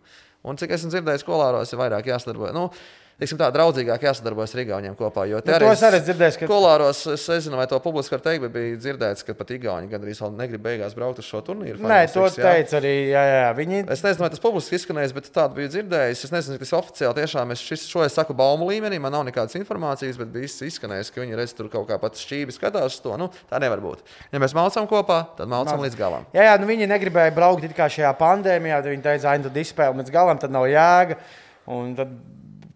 Un cik esmu dzirdējis, skolāros ir vairāk jāsadarbojas. Nu, Teiksim, tā draudzīgāk jāsadarbojas ar Igauniem kopā. Jo Nu, to es arī dzirdēju, ka- Skolāros es nezinu, vai to publiski var teikt, bet bija dzirdēts, ka pat Igauni gandrīz vēl negrib beigās braukt uz šo turnīru. Nē, to jā. teica arī. Jā, jā. Viņi Es nezinu, vai tas publiski izskanējis, bet tādu biju dzirdējis. Es nezinu, cik tas oficiāli tiešām es šis, šo es saku baumu līmenī. Man nav nekādas informācijas, bet bija izskanējis, ka viņi redz tur kaut kā pat šķīvi skatās to. Nu, tā nevar būt. Ja mēs maucam kopā, tad maucam līdz galam. Jā, jā nu viņi negribēja braukt it kā šajā pandēmijā. tad Viņi teica, ka, ja tu dispēli līdz galam, tad nav jēga. Un tad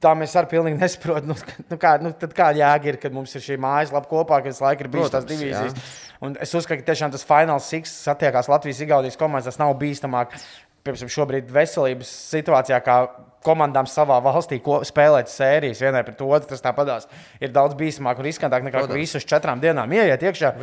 tā mēs arī pilnīgi nesaprotam, nu, nu, kā, nu, kāda jēga ir, kad mums ir šī mājaslapa kopā, kad visu laiku ir bijušas tās divīzijas. Un es uzskatu, ka tiešām tas fināls six satiekās Latvijas-Igaunijas komandas, tas nav bīstamāk. Piemēram, šobrīd veselības situācijā, kā komandām savā valstī ko, spēlēt sērijas vienai pret otru, tas tāpatās ir daudz bīstamāk un riskantāk nekā visus četrām dienām ieiet iekšā.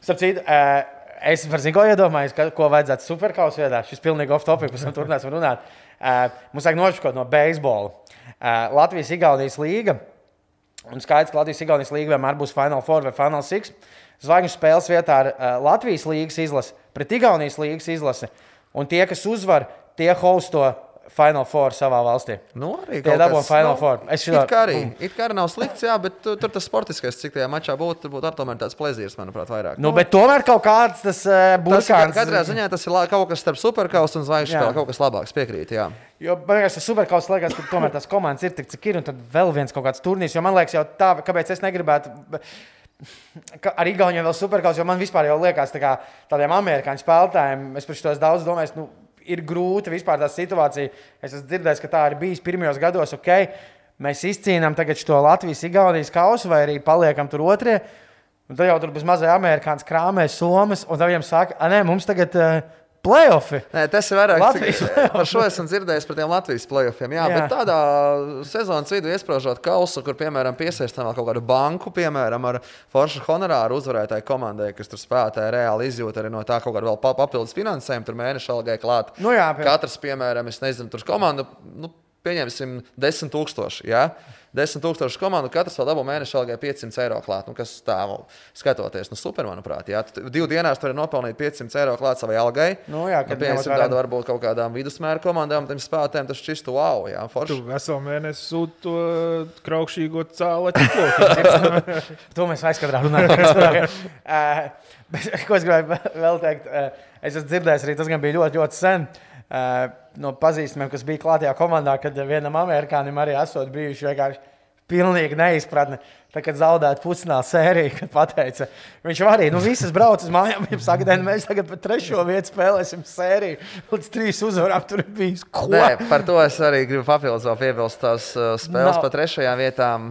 Starp citu, eh, es par zinu, ko iedomājos, ko vajadzētu superkausa vietā. Šis pilnīgi off-topic, pēc tam turpināsim runāt. Eh, Mums vajag nošķirt no beisbola. Eh, Latvijas-Igaunijas līga. Un skaidrs, ka Latvijas-Igaunijas līga vienmēr būs Final Four vai Final Six. Zvaigžņu spēles vietā ar uh, Latvijas līgas izlasi pret Igaunijas līgas izlasi. Un tie, kas uzvar, tie hosto Final Four savā valstī. Nu, arī Tie kaut dabū kas, Final nu, Four. Es It kā arī, it kā arī nav slikts, jā, bet tu, tur tas sportiskais, cik tajā mačā būtu, būtu ar tomēr tāds plezīrs, manuprāt, vairāk. Nu, bet tomēr kaut kāds tas uh, ir, burkāns. katrā ziņā tas ir kaut kas starp superkausu un zvaigžņu spēli, kaut kas labāks, piekrīt. Jā. Jo beigās tas superkauts liekas, ka tomēr tās komandas ir tik, cik ir, un tad vēl viens kaut kāds turnīrs. Jo man liekas, jau tā, kāpēc es negribētu. ka Ar Igauniju vēl superkauts, jo man vispār jau liekas, tā kā tādiem amerikāņu spēlētājiem, es par šo daudz domāju, nu, ir grūti vispār tā situācija. Es esmu dzirdējis, ka tā ir bijis pirmajos gados, ok, mēs izcīnām tagad šo Latvijas-Igaunijas kausu vai arī paliekam tur otrajā. Un tad jau tur bez mazai amerikāņu krāmē somas, un tad viņiem saka, nē, mums tagad uh, playoffi. Nē, tas ir vairāk Latvijas cik- par šo esmu dzirdējis par tiem Latvijas playoffiem. Jā, Jā. bet tādā sezonas vidū iesprāžot kausu, kur, piemēram, piesaistām kaut kādu banku, piemēram, ar foršu honorāru uzvarētāju komandai, kas tur spēlētāji reāli izjūt arī no tā kaut kādu vēl pa- papildus finansējumu, tur mēneša algai klāt. Nu jā, pie- Katrs, piemēram, es nezinu, tur komandu, nu, pieņemsim, 10 tūkstoši. Ja? 10 tūkstoši komandu, katrs vēl dabū mēneša algai 500 eiro klāt. Nu, kas tā, skatoties, nu, super, manuprāt. Jā, Tu divu dienās tur ir nopelnīt 500 eiro klāt savai algai. Nu jā, kad nu, piemēram, vērā- tādu varbūt kaut kādām vidusmēra komandām, tiem spēlētājiem tas šķistu wow, jā, Tu forši. veselu mēnesi sūti to kraukšķīgo cēlu ķiploku. To mēs aizkadrā runājam. uh, ko es gribēju vēl teikt? Uh, es esmu dzirdējis, arī tas gan bija ļoti, ļoti sen. Uh, no pazīstamiem, kas bija klātajā komandā, kad vienam amerikānim arī esot bijuši vienkārši pilnīgi neizpratne. Tā kā zaudēt pusfināla sēriju, kad pateica, viņš arī, nu, visas brauc uz mājām, viņam saka, "Dēļ, mēs tagad par trešo vietu spēlēsim sēriju. Līdz trīs uzvarām tur bijis. Ko? Nē, par to es arī gribu papildus vēl piebilst tās uh, spēles Nav. pa trešajām vietām.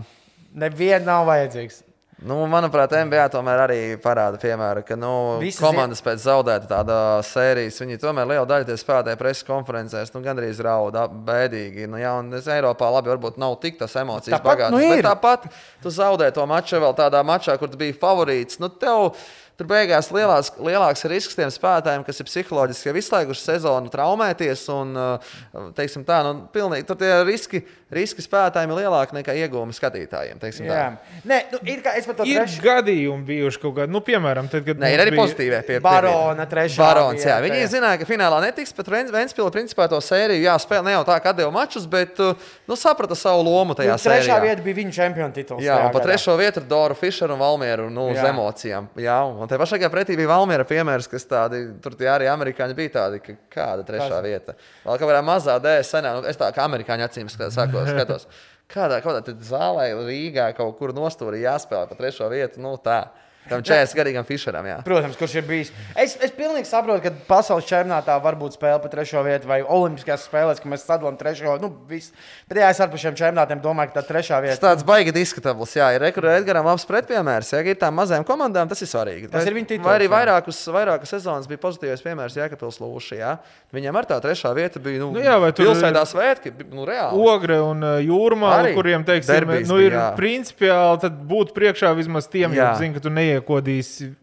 Nevienam nav vajadzīgs. Nu, manuprāt, NBA tomēr arī parāda, piemēram, ka nu, Visas komandas pēc zaudēta tāda sērijas, viņi tomēr liela daļa tie spēlētāji preses konferencēs, nu, gandrīz rauda bēdīgi. Nu, jā, un es Eiropā labi, varbūt nav tik tas emocijas bagātas, nu, bet tāpat tu zaudē to maču vēl tādā mačā, kur tu biji favorīts. Nu, tev, Tur beigās lielās, lielāks risks tiem spēlētājiem, kas ir psiholoģiski jau izslēguši sezonu, traumēties. Un, uh, teiksim, tā, nu, pilnīgi, tur tie riski, riski spēlētājiem ir lielāki nekā iegūmi skatītājiem. teiksim tā. Jā, Nē, nu, ir kā es pat to Ir trešu. gadījumi bijuši kaut kādi, nu, piemēram, tad, kad. Nē, ir arī bija- pozitīvie pie Barona trešā Barons, jā. Viņi jā. zināja, ka finālā netiks, bet Vēnspils principā to sēriju jāspēlē ne jau tā, kā deva mačus, bet uh, nu, saprata savu lomu tajā Trešā sērijā. vieta bija viņa čempiona tituls. Jā, un pa gadā. trešo vietu ir Dora Fischeru un Valmieru nu, uz Jā. emocijām. Jā, un te pašā pretī bija Valmiera piemērs, kas tādi, tur tie arī amerikāņi bija tādi, ka kāda trešā Kas? vieta. Vēl kā varētu mazā dēļ senā, nu, es tā kā amerikāņu acīm skatos, skatos. Kādā, kādā zālē Rīgā kaut kur nostūrī jāspēlē pa trešo vietu, nu tā. Tam 40 gadīgam Fischeram, jā. Protams, kurš ir bijis. Es, es pilnīgi saprotu, ka pasaules čempionātā var būt spēle par trešo vietu, vai olimpiskajās spēlēs, ka mēs sadalām trešo. Nu, viss. Bet jā, es ar šiem čempionātiem domāju, ka tā trešā Tas vieta tāds baigi diskutabls. Jā, ir rekurors Edgars labs pretpiemērs. Ja ir tām mazajām komandām, tas ir svarīgi. Tas ir viņa tituls, Vai arī jā. vairākus, vairākas sezonas bija pozitīvs piemērs Jēkabils Lūšai. Ja? Viņam ar tā trešā vieta bija nu, Nu jā, vai tur- pilsētā svētki. bi- Nu, reāli. Ogre un uh, jūrmā, Arī kuriem teiksim, nu, ir jā. principiāli tad būt priekšā vismaz tiem, jo Jā. zini, ka tu neiekodīsi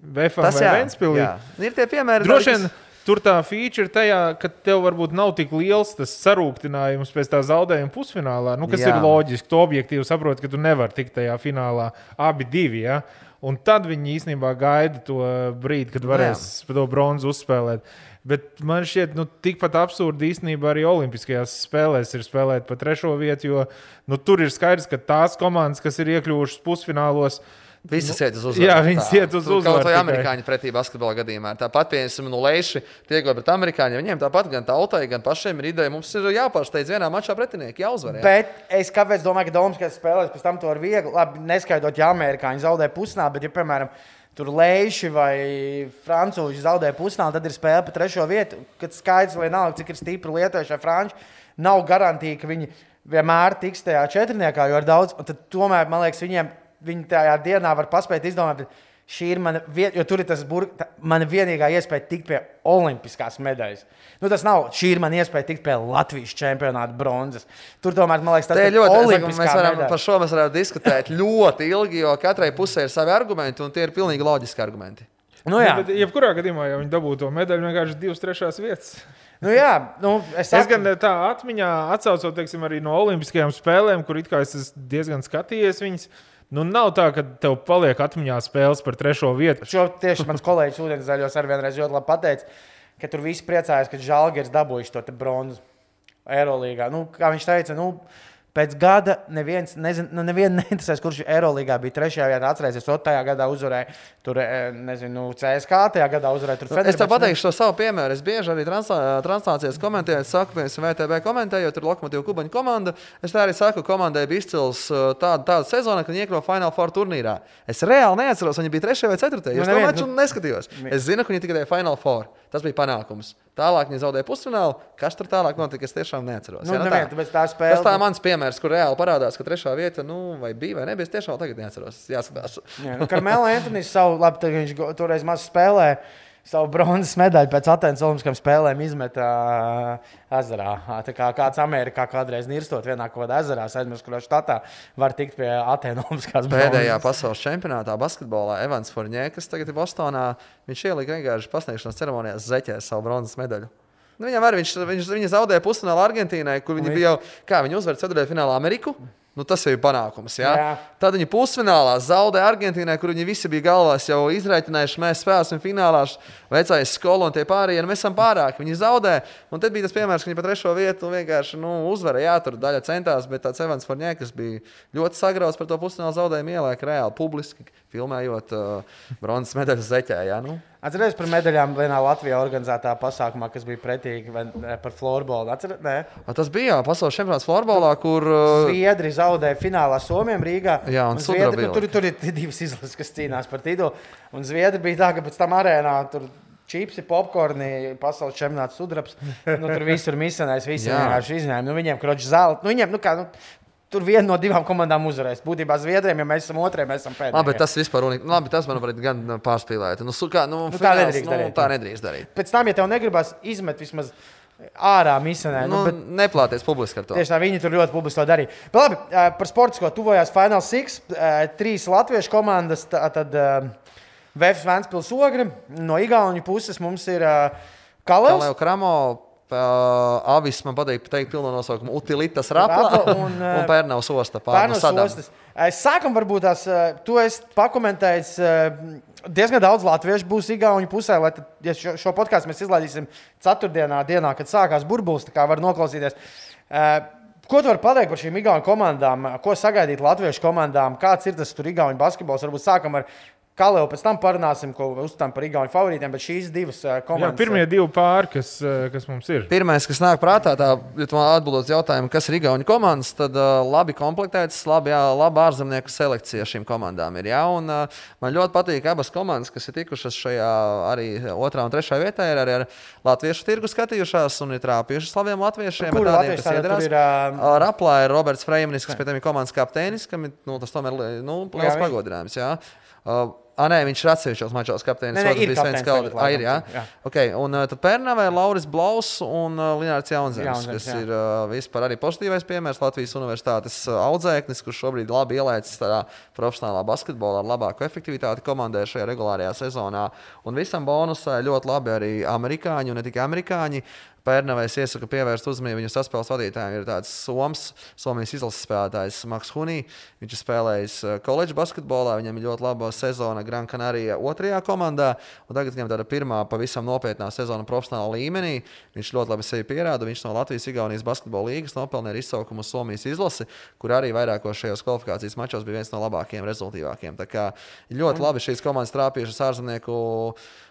VFM Tas vai jā, Ventspilī. jā. Ir tie piemēri. Droši vien tur tā feature ir tajā, ka tev varbūt nav tik liels tas sarūktinājums pēc tā zaudējuma pusfinālā, nu, kas Jā. ir loģiski. Tu objektīvi saproti, ka tu nevari tikt tajā finālā abi divi. Ja? Un tad viņi īstenībā gaida to brīdi, kad varēs pa to bronzu uzspēlēt. Bet man šķiet, nu, tikpat absurdi īstenībā arī Olimpiskajās spēlēs ir spēlēt pa trešo vietu, jo nu, tur ir skaidrs, ka tās komandas, kas ir iekļuvušas pusfinālos, Visas iet uz uzvaru. Jā, viņas Tā. iet uz uzvaru Kaut vai amerikāņi pretī basketbola gadījumā. Tāpat, piemēram, no Leiša tiek pret amerikāņiem. Viņiem tāpat gan tautai, gan pašiem ir ideja. Mums ir jāpārsteidz vienā mačā pretinieki, jāuzvar. Jā. Bet es kāpēc domāju, ka Domas spēlēs pēc tam to ir viegli. Labi, neskaidrot, ja amerikāņi zaudē pusnā, bet, ja, piemēram, tur leiši vai frančūži zaudē pusnā, tad ir spēle par trešo vietu. Kad skaidrs, vai nav, cik ir stipri lietojuši franči, nav garantija, ka viņi vienmēr tiks tajā četrniekā, jo ir daudz. tomēr, man liekas, viņiem viņi tajā dienā var paspēt izdomāt. Šī ir mana vieta, jo tur ir tas burk, tā, mana vienīgā iespēja tikt pie olimpiskās medaļas. Nu, tas nav. Šī ir mana iespēja tikt pie Latvijas čempionāta bronzas. Tur tomēr, man liekas, tas ir ļoti olimpiskā mēs varam, medaļa. par šo mēs varētu diskutēt ļoti ilgi, jo katrai pusē ir savi argumenti, un tie ir pilnīgi loģiski argumenti. Nu, jā, Bet, jebkurā gadījumā, ja viņi dabūtu to medaļu, vienkārši divas trešās vietas. nu, jā nu, es, Es saku- gan tā atmiņā atcaucos teiksim, arī no Olimpiskajām spēlēm, kur it kā es diezgan skatījies viņas. Nu, nav tā, ka tev paliek atmiņā spēles par trešo vietu. Šo tieši mans kolēģis Ūdenszaļos arī vienreiz ļoti labi pateica, ka tur viss priecājas, ka Žalgiris dabūjuši to bronzu Eirolandā. Nu, kā viņš teica, nu, pēc gada neviens, nezin, nu, nevien neinteresēs, kurš Eirolandā bija trešajā vietā. Atcerēsies, to tajā gadā uzvarēja. Tur, eh, nezinu, CSK tajā gadā uzvarēja. Tur Nu, Es tev nu, pateikšu to savu piemēru. Es bieži arī translā- translācijas komentēju, saku, piemēram, VTB komentējot, tur ir lokomotīva kubaņu komanda. Es tā arī saku, komandai bija izcils uh, tāda, tāda sezona, kad viņi iekļuva Final Four turnīrā. Es reāli neatceros, viņi bija 3 vai 4. Nu, Es to neviens, maču nu- neskatījos. Es zinu, ka viņi tikai Final Four. Tas bija panākums. Tālāk viņi zaudēja pusfinālu. Kas tur tālāk notika, es tiešām neatceros. Nu, Jā, nevien, tā. tā spēle- Tas tā mans piemērs, kur reāli parādās, ka trešā vieta, nu, vai bija vai nebija. Es tiešām tagad neatceros. Jāskatās. Jā, nu, Karmela Antonius savu, labi, viņš toreiz maz spēlēja. Savu bronzas medaļu pēc Atenas Olimpiskajām spēlēm izmeta uh, ezerā. Tā kā kāds Amerikā kādreiz nirstot vienā kaut kādā ezerā, aizmirst, kurā štatā var tikt pie Atenas Olimpiskās Pēdējā bronzas. pasaules čempionātā basketbolā Evans Forņē, kas tagad ir Bostonā, viņš ielika vienkārši pasniegšanas ceremonijā zeķē savu bronzas medaļu. Nu, viņam arī viņš, viņš, viņa zaudēja pusfinālā Argentīnai, kur viņi bija jau, kā viņi uzvar ceturtajā finālā Ameriku. Nu, tas jau ir panākums. Jā? Jā. Tad viņi pusfinālā zaudēja Argentīnai, kur viņi visi bija galvās jau izreikinājuši, mēs spēlēsim finālā. Vecais skolu un tie pārējie, nu, mēs esam pārāki. Viņi zaudēja. Un tad bija tas piemērs, ka viņi pa trešo vietu vienkārši nu, uzvarēja. Jā, tur daļa centās, bet tāds Evans kas bija ļoti sagrauts par to pusfināla zaudējumu, ieliek reāli publiski, filmējot uh, bronzas medaļu zeķē. Jā, nu. Atcerieties par medaļām vienā Latvijā organizētā pasākumā, kas bija pretīgi vai, ne, par floorbola. Atcerieties, A, Tas bija jā, pasaules čempionāts florbolā, kur uh, Zviedri zaudēja finālā Somijam Rīgā. Jā, un Zviedri, sudraba nu, tur, tur ir divas izlases, kas cīnās par titulu. Un Zviedri bija tā, ka pēc tam arēnā tur čipsi, popkorni, pasaules čempionāts sudrabs. Nu, tur viss ir missionārs, visi vienkārši izņēma. Nu, viņiem kroķis zelta. Nu, viņiem, nu, kā, nu, Tur viena no divām komandām uzvarēs. Būtībā Zviedriem, ja mēs esam otrē, mēs esam pēdējie. Labi, tas vispār unik... Labi, tas, manuprāt, gan pārspīlēti. Nu, kā, nu, Nu, tā fināls, nedrīkst nu, darīt, Tā nedrīkst darīt. Pēc tam, ja tev negribas izmet vismaz ārā missionē, Nu, nu, bet Neplāties publiski ar to. Tieši tā, viņi tur ļoti publiski to darīja. Bet labi, par sportisko tuvojās Final Six. Trīs latviešu komandas, tā- tad Vēfs Vēnspils Ogre. No Igaunijas puses mums ir Kalevs. Kalēju Kramo, uh, Avis man patīk teikt pilno nosaukumu Utilitas Rapla un, un, un uh, Pērnavas osta pārnu ostas. Ā, Sākam, varbūt tās, esi pakomentējis. ā, Diezgan daudz latviešu būs Igaunijas pusē, lai tad, ja šo, šo podkāstu mēs izlaidīsim ceturtdienā, dienā, kad sākās burbulis, tā kā var noklausīties. Ā, Ko tu vari pateikt par šīm Igaunijas komandām? Ko sagaidīt latviešu komandām? Kāds ir tas tur Igaunijas basketbols? Varbūt sākam ar Kalēju, pēc tam parunāsim, ko uzstām par Igaunijas favorītiem, bet šīs divas Jā, komandas. pirmie divi pāri, kas, eh, kas mums ir. Pirmais, kas nāk prātā, tā, ja tu man atbildot jautājumu, kas ir Igaunijas komandas, tad uh, labi komplektētas, labi, jā, laba ārzemnieku selekcija šīm komandām ir. Jā, un, uh, man ļoti patīk abas komandas, kas ir tikušas šajā arī otrā un trešajā vietā, ir arī ar latviešu tirgu skatījušās un ir trāpījušas slaviem latviešiem. Tādiem, latvieši iedarās. ir, Ā, Raplā ir Roberts Freimanis, kas pie tam ir komandas kapteinis, kam ir nu, tas tomēr nu, liels pagodinājums. Jā. Uh, Ah, nē, viņš ir atsevišķos mačos kapteinis. Nē, nē, ir kapteinis Kaldi- tagad, Ah, ir, jā. jā. Okay, un uh, tad Pērnavē ir Lauris Blaus un uh, Linnārds Jaunzems, Jaunzems, kas jā. ir uh, vispār arī pozitīvais piemērs Latvijas universitātes uh, audzēknis, kurš šobrīd labi ielaicis tādā profesionālā basketbolā ar labāku efektivitāti komandē šajā regulārajā sezonā. Un visam bonusā ļoti labi arī amerikāņi, un ne tikai amerikāņi. Pērnavais iesaka pievērst uzmanību viņu saspēles vadītājiem. Ir tāds Soms, Somijas izlases spēlētājs Maks Hunī. Viņš ir spēlējis koledžas basketbolā, viņam ir ļoti laba sezona Gran Canaria otrajā komandā. Un tagad viņam tāda pirmā pavisam nopietnā sezona profesionālā līmenī. Viņš ļoti labi sevi pierāda. Viņš no Latvijas-Igaunijas basketbola līnijas nopelnīja izsaukumu Somijas izlasi, kur arī vairākos šajos kvalifikācijas mačos bija viens no labākajiem, rezultātīvākajiem. Tā kā ļoti labi šīs komandas trāpījušas ārzemnieku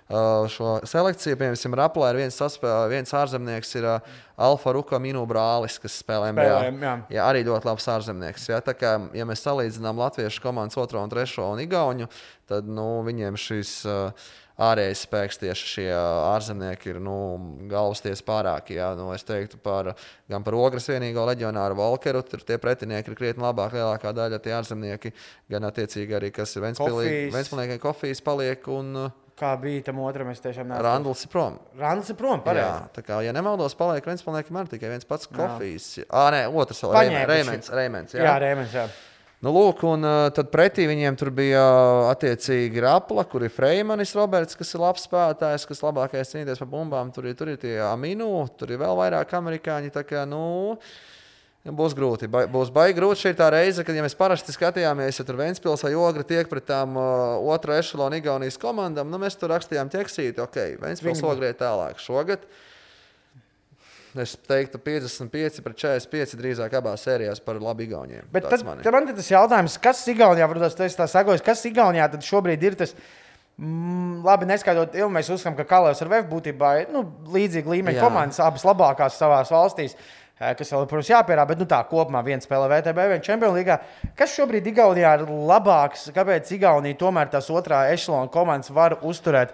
šo selekciju. Piemēram, Raplā ir viens, saspē, viens ārzemnieks, ir uh, Alfa Ruka Minu brālis, kas spēlē MBA. Jā. jā, arī ļoti labs ārzemnieks. Jā, tā kā, ja mēs salīdzinām latviešu komandas otro un trešo un igauņu, tad nu, viņiem šis uh, ārējais spēks tieši šie ārzemnieki ir nu, galvasties pārāki. Jā. Nu, es teiktu par, gan par ogres vienīgo leģionāru Volkeru, tur tie pretinieki ir krietni labāk, lielākā daļa tie ārzemnieki, gan attiecīgi arī, kas ir Ventspilsnieki, kofijas paliek. Un, Kā bija tam otram, es tiešām neesmu. Randls ir prom. Randls ir prom, pareizi. Jā, tā kā, ja nemaldos, paliek viens paliekam ar tikai viens pats kofijas. Ā, nē, otrs vēl Reimens. Reimens jā, jā Reimens, jā. Nu, lūk, un uh, tad pretī viņiem tur bija uh, attiecīgi Rapla, kur ir Freimanis Roberts, kas ir labs spēlētājs, kas labākais cīnīties par bumbām. Tur ir, tur ir tie Aminu, tur ir vēl vairāk amerikāņi. Tā kā, nu, Būs grūti. Ba būs baigi grūti šī tā reize, kad ja mēs parasti skatījāmies, ja tur Vēnspils vai Ogra tiek pret tām uh, otrā ešalona Igaunijas komandām. Nu, mēs tur rakstījām ķeksīti, ok, Vēnspils Ogra ir tālāk. Šogad es teiktu 55 pret 45 drīzāk abās sērijās par labu Igauniem. Bet tad, mani. tad man ir tas jautājums, kas Igaunijā, protams, tas tā sagojis, kas Igaunijā tad šobrīd ir tas? Mm, labi, neskaidrot, jau mēs uzskatām, ka Kalējs ar VF būtībā ir nu, līdzīga līmeņa komandas, abas labākās savā valstīs. Uh, kas vēl, protams, jāpierāda, bet nu, tā kopumā viens spēlē VTB, viens Champions League. Kas šobrīd Igaunijā ir labāks? Kāpēc Igaunija tomēr tās otrā ešalona komandas var uzturēt?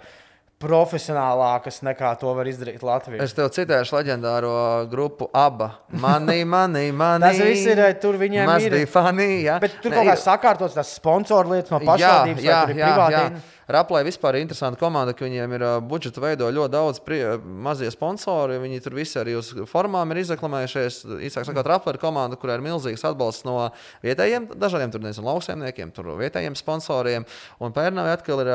Profesionālākas nekā to var izdarīt Latvijā. Es tev citēšu leģendāro grupu ABA. Manī, manī, manī. tas viss ir tur viņiem. Tas bija funny, jā. Bet tur kaut kā sakārtots tās sponsoru lietas no pašvaldības. Jā, jā, jā, jā. Raplai vispār ir interesanta komanda, ka viņiem ir uh, budžeta veido ļoti daudz prie, mazie sponsori. Viņi tur visi arī uz formām ir izreklamējušies. Īsāk sakot, Raplai ir komanda, kurā ir milzīgs atbalsts no vietējiem, dažādiem tur nezinu, lauksaimniekiem, tur vietējiem sponsoriem. Un Pērnavai atkal ir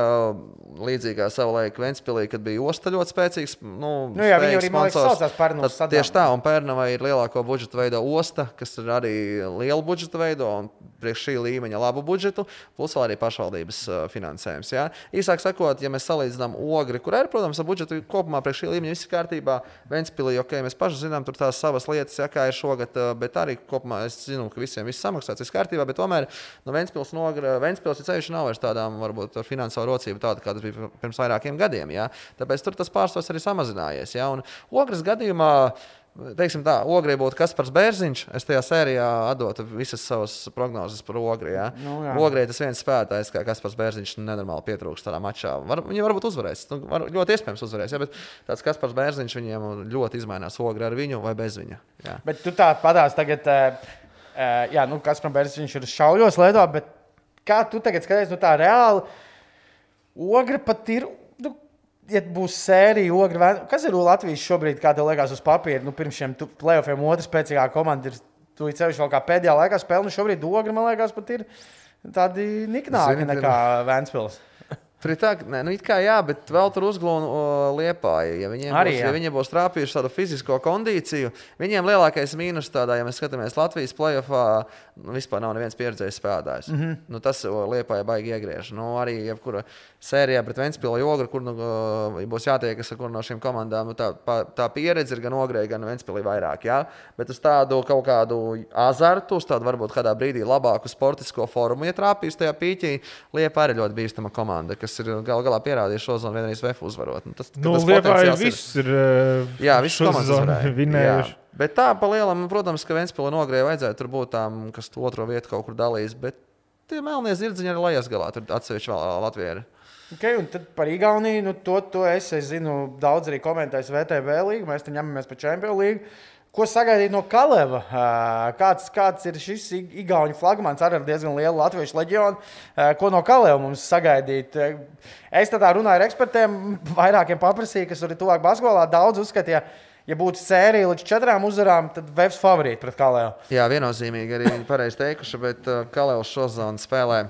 līdzīgā savulaik Ventspilī, kad bija osta ļoti spēcīgs. Nu, nu jā, viņi arī saucās Pērnavas sadalījumā. Tieši tā, un Pērnavai ir lielāko budžeta veido osta, kas ir arī liela budžeta veido un priekš šī līmeņa labu budžetu, plus vēl arī pašvaldības uh, finansējums. Ja? Īsāk sakot, ja mēs salīdzinām ogri, kur ir, protams, ar budžetu kopumā priekš šī līmeņa viss ir kārtībā, Ventspīlī, ok, mēs paši zinām, tur tās savas lietas, ja, kā ir šogad, bet arī kopumā es zinu, ka visiem viss samaksāts, viss kārtībā, bet tomēr no Ventspils nogra, Ventspils ceļš nav vairs tādām, varbūt, ar finansiālu rocību tāda, kā tas bija pirms vairākiem gadiem, ja. Tāpēc tur tas pārsvars arī samazinājies, ja, un ogras gadījumā teiksim tā, Ogrē būtu Kaspars Bērziņš. Es tajā sērijā atdotu visas savas prognozes par Ogrē. Ja? Nu, jā. Ogrē tas viens spēlētājs, kā Kaspars Bērziņš, nenormāli pietrūkst tādā mačā. Var, viņi varbūt uzvarēs. Nu, var, ļoti iespējams uzvarēs. Ja? Bet tāds Kaspars Bērziņš viņiem ļoti izmainās Ogrē ar viņu vai bez viņa. Jā. Bet tu tā padās tagad, uh, jā, nu, Kaspars Bērziņš ir šauļos lietot, bet kā tu tagad skaties, nu tā reāli? Ogra pat ir ja būs sērija, ogra, kas ir Latvijas šobrīd, kā tev liekas, uz papīra, nu, pirms šiem playoffiem, otrs spēcīgā komanda ir tu ceļš vēl kā pēdējā laikā spēlē. Nu, šobrīd ogra, man liekas, pat ir tādi niknāki nekā Vēnspils. Tur ir tā, ka, nu, kā jā, bet vēl tur uzglūna liepāja. Ja viņiem, Arī, būs, jā. ja viņiem būs trāpījuši tādu fizisko kondīciju, viņiem lielākais mīnus tādā, ja mēs skatāmies Latvijas plēsoņā, nu, vispār nav neviens pieredzējis spēlētājs. Mm -hmm. nu, tas liepāja baigi iegriež. Nu, arī jebkura sērijā pret Ventspīlu Jogru, kur nu, būs jātiekas ar kuru no šīm komandām, nu, tā, tā pieredze ir gan Ogrē, gan Ventspīlī vairāk. Jā? Bet uz tādu kaut kādu azartu, uz tādu varbūt kādā brīdī labāku sportisko formu, ja trāpīs tajā pīķī, Liepa arī ļoti bīstama komanda. Kas ir gal galā pierādījis šo zonu vienreiz VF uzvarot. Nu, tas, nu, tas potenciāls viss ir. Jā, viss komandas vinējuši. Bet tā, pa lielam, protams, ka Ventspēlē nogrēja vajadzētu tur būt tām, kas to otro vietu kaut kur dalīs. Bet tie melnie zirdziņi arī lejas galā, tur atsevišķi vēl Latvijā. Okay, un tad par Igauniju, nu, to, to es, es zinu, daudz arī komentējis VTB līniju. Mēs te ņemamies par Champions League. Ko sagaidīt no Kaleva? Kāds, kāds ir šis Igaunijas flagmanis ar diezgan lielu latviešu leģionu? Ko no Kaleva mums sagaidīt? Es tādā runāju ar ekspertiem, vairākiem paprasīju, kas tur ir tuvāk basketbolā. Daudz uzskatīja, ja būtu sērija līdz četrām uzvarām, tad Vēfs favorīti pret Kalēvu. Jā, viennozīmīgi arī viņi pareizi teikuši, bet Kalēvs šo zonu spēlē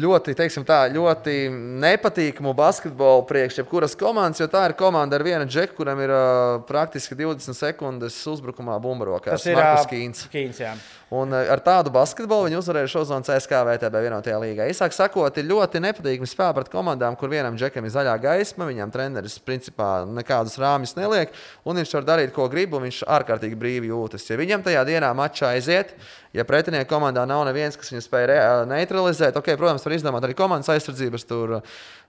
ļoti, teiksim, tā, ļoti nepatīkamu basketbolu priekš jebkuras komandas, jo tā ir komanda ar vienu džeku, kuram ir uh, praktiski 20 sekundes uzbrukumā bumbarokā. Tas ir Markus Kīns. Kīns jā. Un eh, ar tādu basketbolu viņi uzvarēja šo zonu CSK VTB vienotajā līgā. Īsāk sakot, ir ļoti nepatīkami spēlēt pret komandām, kur vienam džekam ir zaļā gaisma, viņam treneris principā nekādus rāmjus neliek, un viņš var darīt, ko grib, un viņš ārkārtīgi brīvi jūtas. Ja viņam tajā dienā mačā aiziet, ja pretinieku komandā nav neviens, kas viņu spēj neutralizēt, ok, protams, var izdomāt arī komandas aizsardzības, tur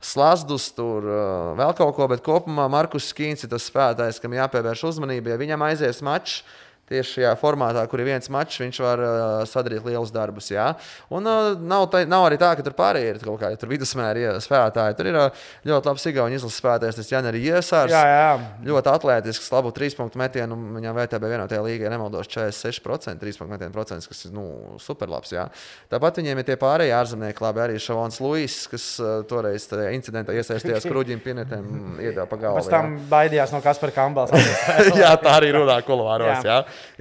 slazdus, tur vēl kaut ko, bet kopumā Markus Skīns ir tas spēlētājs, kam jāpievērš uzmanība. Ja viņam aizies mačs, Tieši šajā formātā, kur ir viens mačs, viņš var uh, sadarīt lielus darbus. Jā. Un uh, nav, tā, nav arī tā, ka tur pārējie ir kaut kādi ja vidusmēri spēlētāji. Tur ir uh, ļoti labs Igaunijas izlases spēlētājs, tas Janarī Iesārs. Jā, jā. Ļoti atletisks, labu trīspunktu metienu. Viņam VTB vienotajā līgā nemaldos 46% trīspunktu metienu procents, kas ir nu, superlabs. Jā. Tāpat viņiem ir tie pārējie ārzemnieki, labi arī Šavons Luis, kas uh, toreiz tajā incidentā iesaistījās kruģim pinetēm, iedeva pa galvu. Pēc tam baidījās no Kaspara Kambala. jā, tā arī runā kolorāros.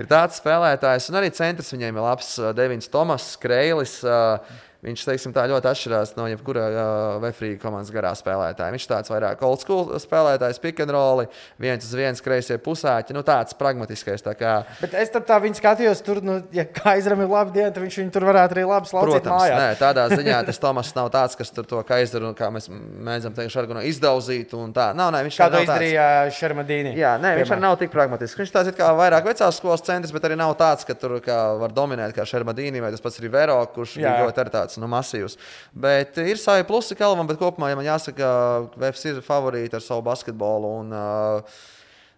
Ir tāds spēlētājs, un arī centrs viņiem ir labs. Devins Tomas, Kreilis. Uh, Viņš teiksim, tā, ļoti atšķirās no jebkura uh, Vefrīga komandas garā spēlētāja. Viņš tāds vairāk old school spēlētājs, pick and roll, viens uz viens kreisie pusēķi. Nu, tāds pragmatiskais. Tā kā... Bet es tam tā viņu skatījos, tur, nu, ja Kaiseram ir laba diena, tad viņš viņu tur varētu arī labi slaucīt Protams, mājās. nē, tādā ziņā tas Tomas nav tāds, kas tur to Kaiseru, kā mēs mēdzam teikt, šargunu izdauzīt. un Tā nav, nē, viņš Kā to izdarīja Šermadīni? Jā, nē, viņš arī nav tik pragmatisks. Viņš tāds ir kā vairāk vecās skolas centrs, bet arī nav tāds, ka tur kā var dominēt kā Šermadīni vai tas pats Rivero, kurš ļoti arī tāds nu, masīvs. Bet ir savi plusi Kalvam, bet kopumā, ja man jāsaka, Vēfs ir favorīti ar savu basketbolu. Un, uh,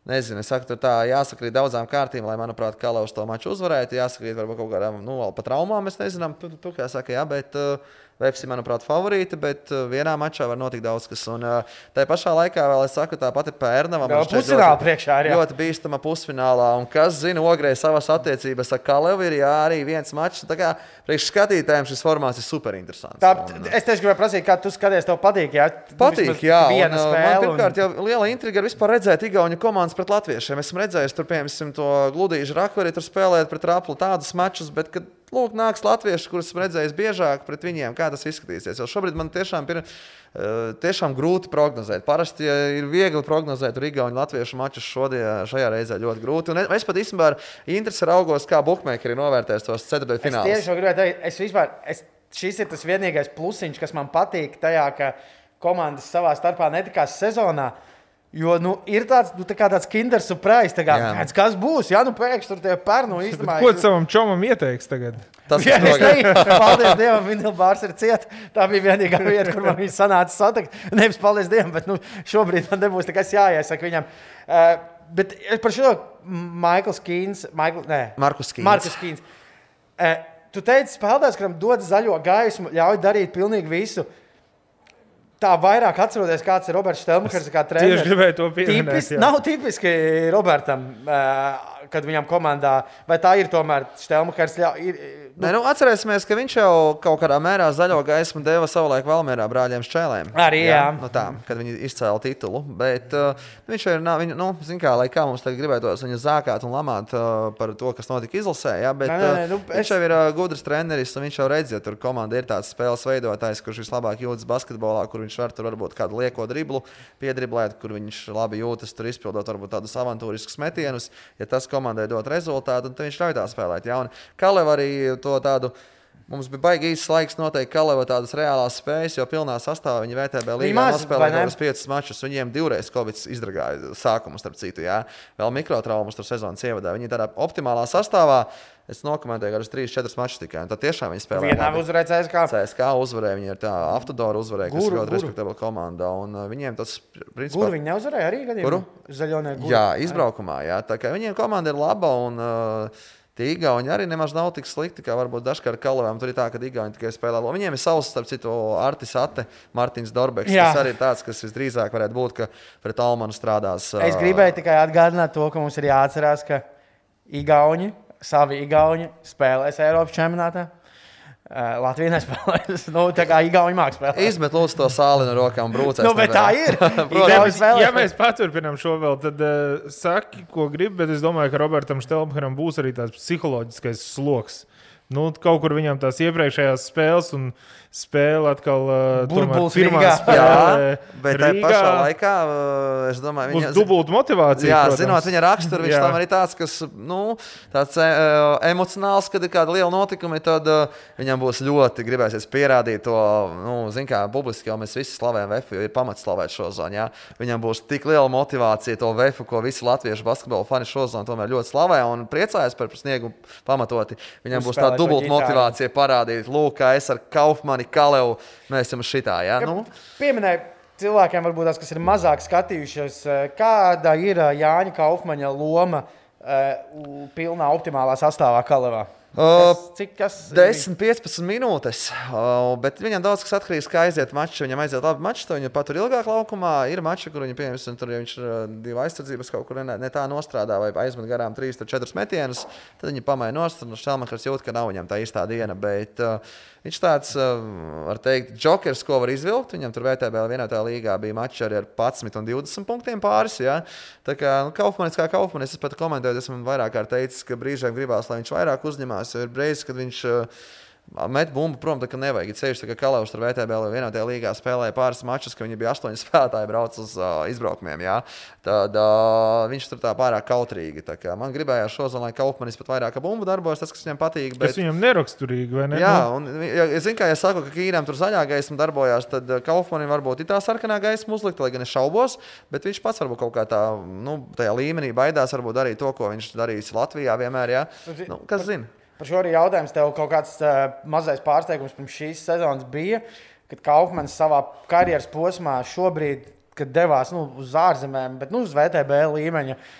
Nezinu, es saku, tur tā jāsakrīt daudzām kārtīm, lai, manuprāt, Kalavs to maču uzvarētu. Jāsakrīt varbūt kaut kādām, nu, vēl pat traumām, mēs nezinām, tu, tu, tu kā saka, jā, bet uh, Ir, manuprāt, favorīti, bet uh, vienā mačā var notikt daudz kas. Un uh, tajā pašā laikā vēl es saku, Pērnavam. Vēl viņš šeit pusfinālā ļoti- priekšā jā. Ļoti bīstama pusfinālā. Un kas zina, Ogrē savas attiecības ar Kalevu ir jā, arī viens mačs. Tā kā priekš skatītājiem šis formāts ir super interesants. Tā, Un, es tieši gribēju prasīt, kā tu skaties, tev patīk. Jā, Patīk, jā. Un, spēle. Man un- pirmkārt jau liela intriga ir vispār redzēt Igaunijas komandas pret latviešiem. Esmu redzējis, tur, piemēram, to gludīšu rakuri, tur spēlēt pret raplu tādus mačus, bet, kad lūk, nāks latvieši, kurus redzējis biežāk pret viņiem, kā tas izskatīsies. Jo šobrīd man tiešām ir uh, tiešām grūti prognozēt. Parasti ir viegli prognozēt Igaunijas un latviešu mačus šodien, šajā reizē ļoti grūti. Un es, es pat īstenībā ar interesi raugos, kā Bookmakeri novērtēs tos ceturtajos Es finālus. tieši to gribēju teikt. Es vispār, es, šis ir tas vienīgais plusiņš, kas man patīk tajā, ka komandas savā starpā netikās sezonā. Jo nu, ir tāds, nu, tā kā tāds kinder surprise, tā kā, kāds, kas būs. Jā, nu pēkšņi tur tie pērnu īstenībā. Ko tu savam čomam ieteiks tagad? Tas Jā, es teiktu, paldies Dievam, Vinila Bārs ir cieta. Tā bija vienīgā vieta, kur man viņa sanāca satikt. Nevis paldies Dievam, bet nu, šobrīd man nebūs nekas jāiesaka viņam. Uh, bet par šo Maikls Kīns, Michael, nē, Markus Kīns. Markus Kīns. Uh, tu teici, spēlētājs, kuram dod zaļo gaismu, ļauj darīt pilnīgi visu. Tā vairāk atceroties, kāds ir Roberts Stelmachers, kā Tieši treneris. gribēju to pieminēt. Tipiski, jā. nav tipiski Robertam, uh, kad viņam komandā, vai tā ir tomēr Stelmachers. ļau- ir- Nē, nu, atcerēsimies, ka viņš jau kaut kādā mērā zaļo gaismu deva savulaik Valmērā brāļiem Šķēlēm. Arī, jā. No tā, kad viņi izcēla titulu. Bet uh, viņš jau ir, nav, viņu, nu, zin kā, lai kā mums tagad gribētos viņu zākāt un lamāt uh, par to, kas notika izlasē. Jā, bet Nē, nē, uh, nu, viņš es- jau ir uh, gudrs treneris un viņš jau redz, ja tur komanda ir tāds spēles veidotājs, kurš vislabāk jūtas basketbolā, kur viņš var tur varbūt kādu lieko driblu piedriblēt, kur viņš labi jūtas, tur izpildot varbūt tādus avantūriskus metienus. Ja tas komandai dod rezultātu, tad viņš ļauj tā spēlēt. Jā, un Kalev arī to tādu. Mums bija baigi īsts laiks noteikt Kaleva tādas reālās spējas, jo pilnā sastāvā viņi VTB līnijā kaut kādus piecus mačus. Viņiem divreiz Covid izdragāja sākumu, starp citu, jā. vēl mikrotraumas tur sezonas ievadā. Viņi tādā optimālā sastāvā, es nokomentēju, ka ar 3-4 mačus tikai. Tad tiešām viņi spēlēja. Vienā uzvarēja CSK. CSK uzvarēja, viņi ir tā Aftodoru uzvarēja, kas Guru, ir ļoti Guru. respektabla komanda. Un uh, viņiem tas, principā, Kur viņi neuzvarēja arī gadījumā? Kuru? Zaļonie guri. Jā, izbraukumā. Jā. Tā kā viņiem komanda ir laba un uh, tie Igauni arī nemaz nav tik slikti, kā varbūt dažkārt Kalavām. Tur ir tā, ka Igauni tikai spēlē. labi. Viņiem ir savs, starp citu, Artis Ate, Martins Dorbeks. Jā. Tas arī ir tāds, kas visdrīzāk varētu būt, ka pret Almanu strādās. Es gribēju tikai atgādināt to, ka mums ir jāatcerās, ka Igauni, savi Igauni spēlēs Eiropas čempionātā. Uh, Latvija nespēlēs. nu, tā kā Igauni mākslinieks spēlē. Izmet lūdzu to sāli no rokām, brūcēs. Nu, bet tā ir. Protams. Spēlē. Ja mēs paturpinām šo vēl, tad uh, saki, ko gribi, bet es domāju, ka Robertam Štelmcheram būs arī tāds psiholoģiskais sloks. Nu, kaut kur viņam tās iepriekšējās spēles un spēle atkal uh, tomēr Burbulis pirmā Rīgā. spēle. Jā, bet Rīgā pašā laikā, uh, es domāju, Būs viņa dubulta motivācija. Jā, protams. zinot viņa raksturu, viņš tam arī tāds, kas nu, tāds e, emocionāls, kad ir kāda liela notikuma, tad uh, viņam būs ļoti gribēsies pierādīt to, nu, zin kā, publiski jau mēs visi slavējam VF, jo ir pamats slavēt šo zonu. Jā. Viņam būs tik liela motivācija to VF, ko visi latviešu basketbola fani šo zonu tomēr ļoti slavē un priecājas par sniegumu pamatoti. Viņam būs Uzspēlēt tā dubulta motivācija parādīt, lūk, kā es ar Kaufmani, Kalevu, mēs esam šitā, jā. Nu, Pieminēju cilvēkiem, varbūt tās, kas ir mazāk skatījušies, eh, kāda ir eh, Jāņa Kaufmaņa loma uh, pilnā optimālā sastāvā Kalevā? Kas, cik tas 10, 15 minūtes. Bet viņam daudz kas atkarīgs no tā, kā aiziet mačs. Viņam aiziet labi mačs, viņa patur ilgāk laukumā. Ir mači, kur viņa pieņems, tur ja viņš uh, divu aizsardzības kaut kur ne, ne tā nostrādā vai aizmet garām 3, 4 metienus. Tad viņa pamaina nost, un Šelmakers jūt, ka nav viņam tā īstā diena. Bet, uh, Viņš tāds, var teikt, jokers, ko var izvilkt. Viņam tur VTB vienā tā līgā bija mačs arī ar 11 un 20 punktiem pāris. Ja? Tā kā nu, Kaufmanis, kā Kaufmanis, es pat komentēju, esmu vairāk kārt teicis, ka brīžiem gribās, lai viņš vairāk uzņemās. Ir reizes, kad viņš uh, met bumbu prom, tā kā nevajag. Ir ceļš, ka Kalavs ar VTB vienā tajā līgā spēlēja pāris mačus, ka viņi bija astoņi spēlētāji brauc uz uh, izbraukumiem. Jā. Tad uh, viņš tur tā pārāk kautrīgi. Tā kā man gribējās šodien, lai Kaufmanis pat vairāk bumbu darbojas, tas, kas viņam patīk. Bet... Tas viņam neraksturīgi, vai ne? Jā, un ja, es zinu, kā ja saku, ka Kīram tur zaļā gaisma darbojās, tad Kaufmanim varbūt ir tā sarkanā gaisma uzlikta, lai gan es šaubos, bet viņš pats varbūt kaut kā tā, nu, tajā līmenī baidās varbūt darīt to, ko viņš darīs Latvijā vienmēr. Jā. Nu, kas zina? Par šo arī jautājums tev kaut kāds uh, mazais pārsteigums pirms šīs sezonas bija, kad Kaufmanis savā karjeras posmā šobrīd, kad devās nu, uz ārzemēm, bet nu, uz VTB līmeņa uh,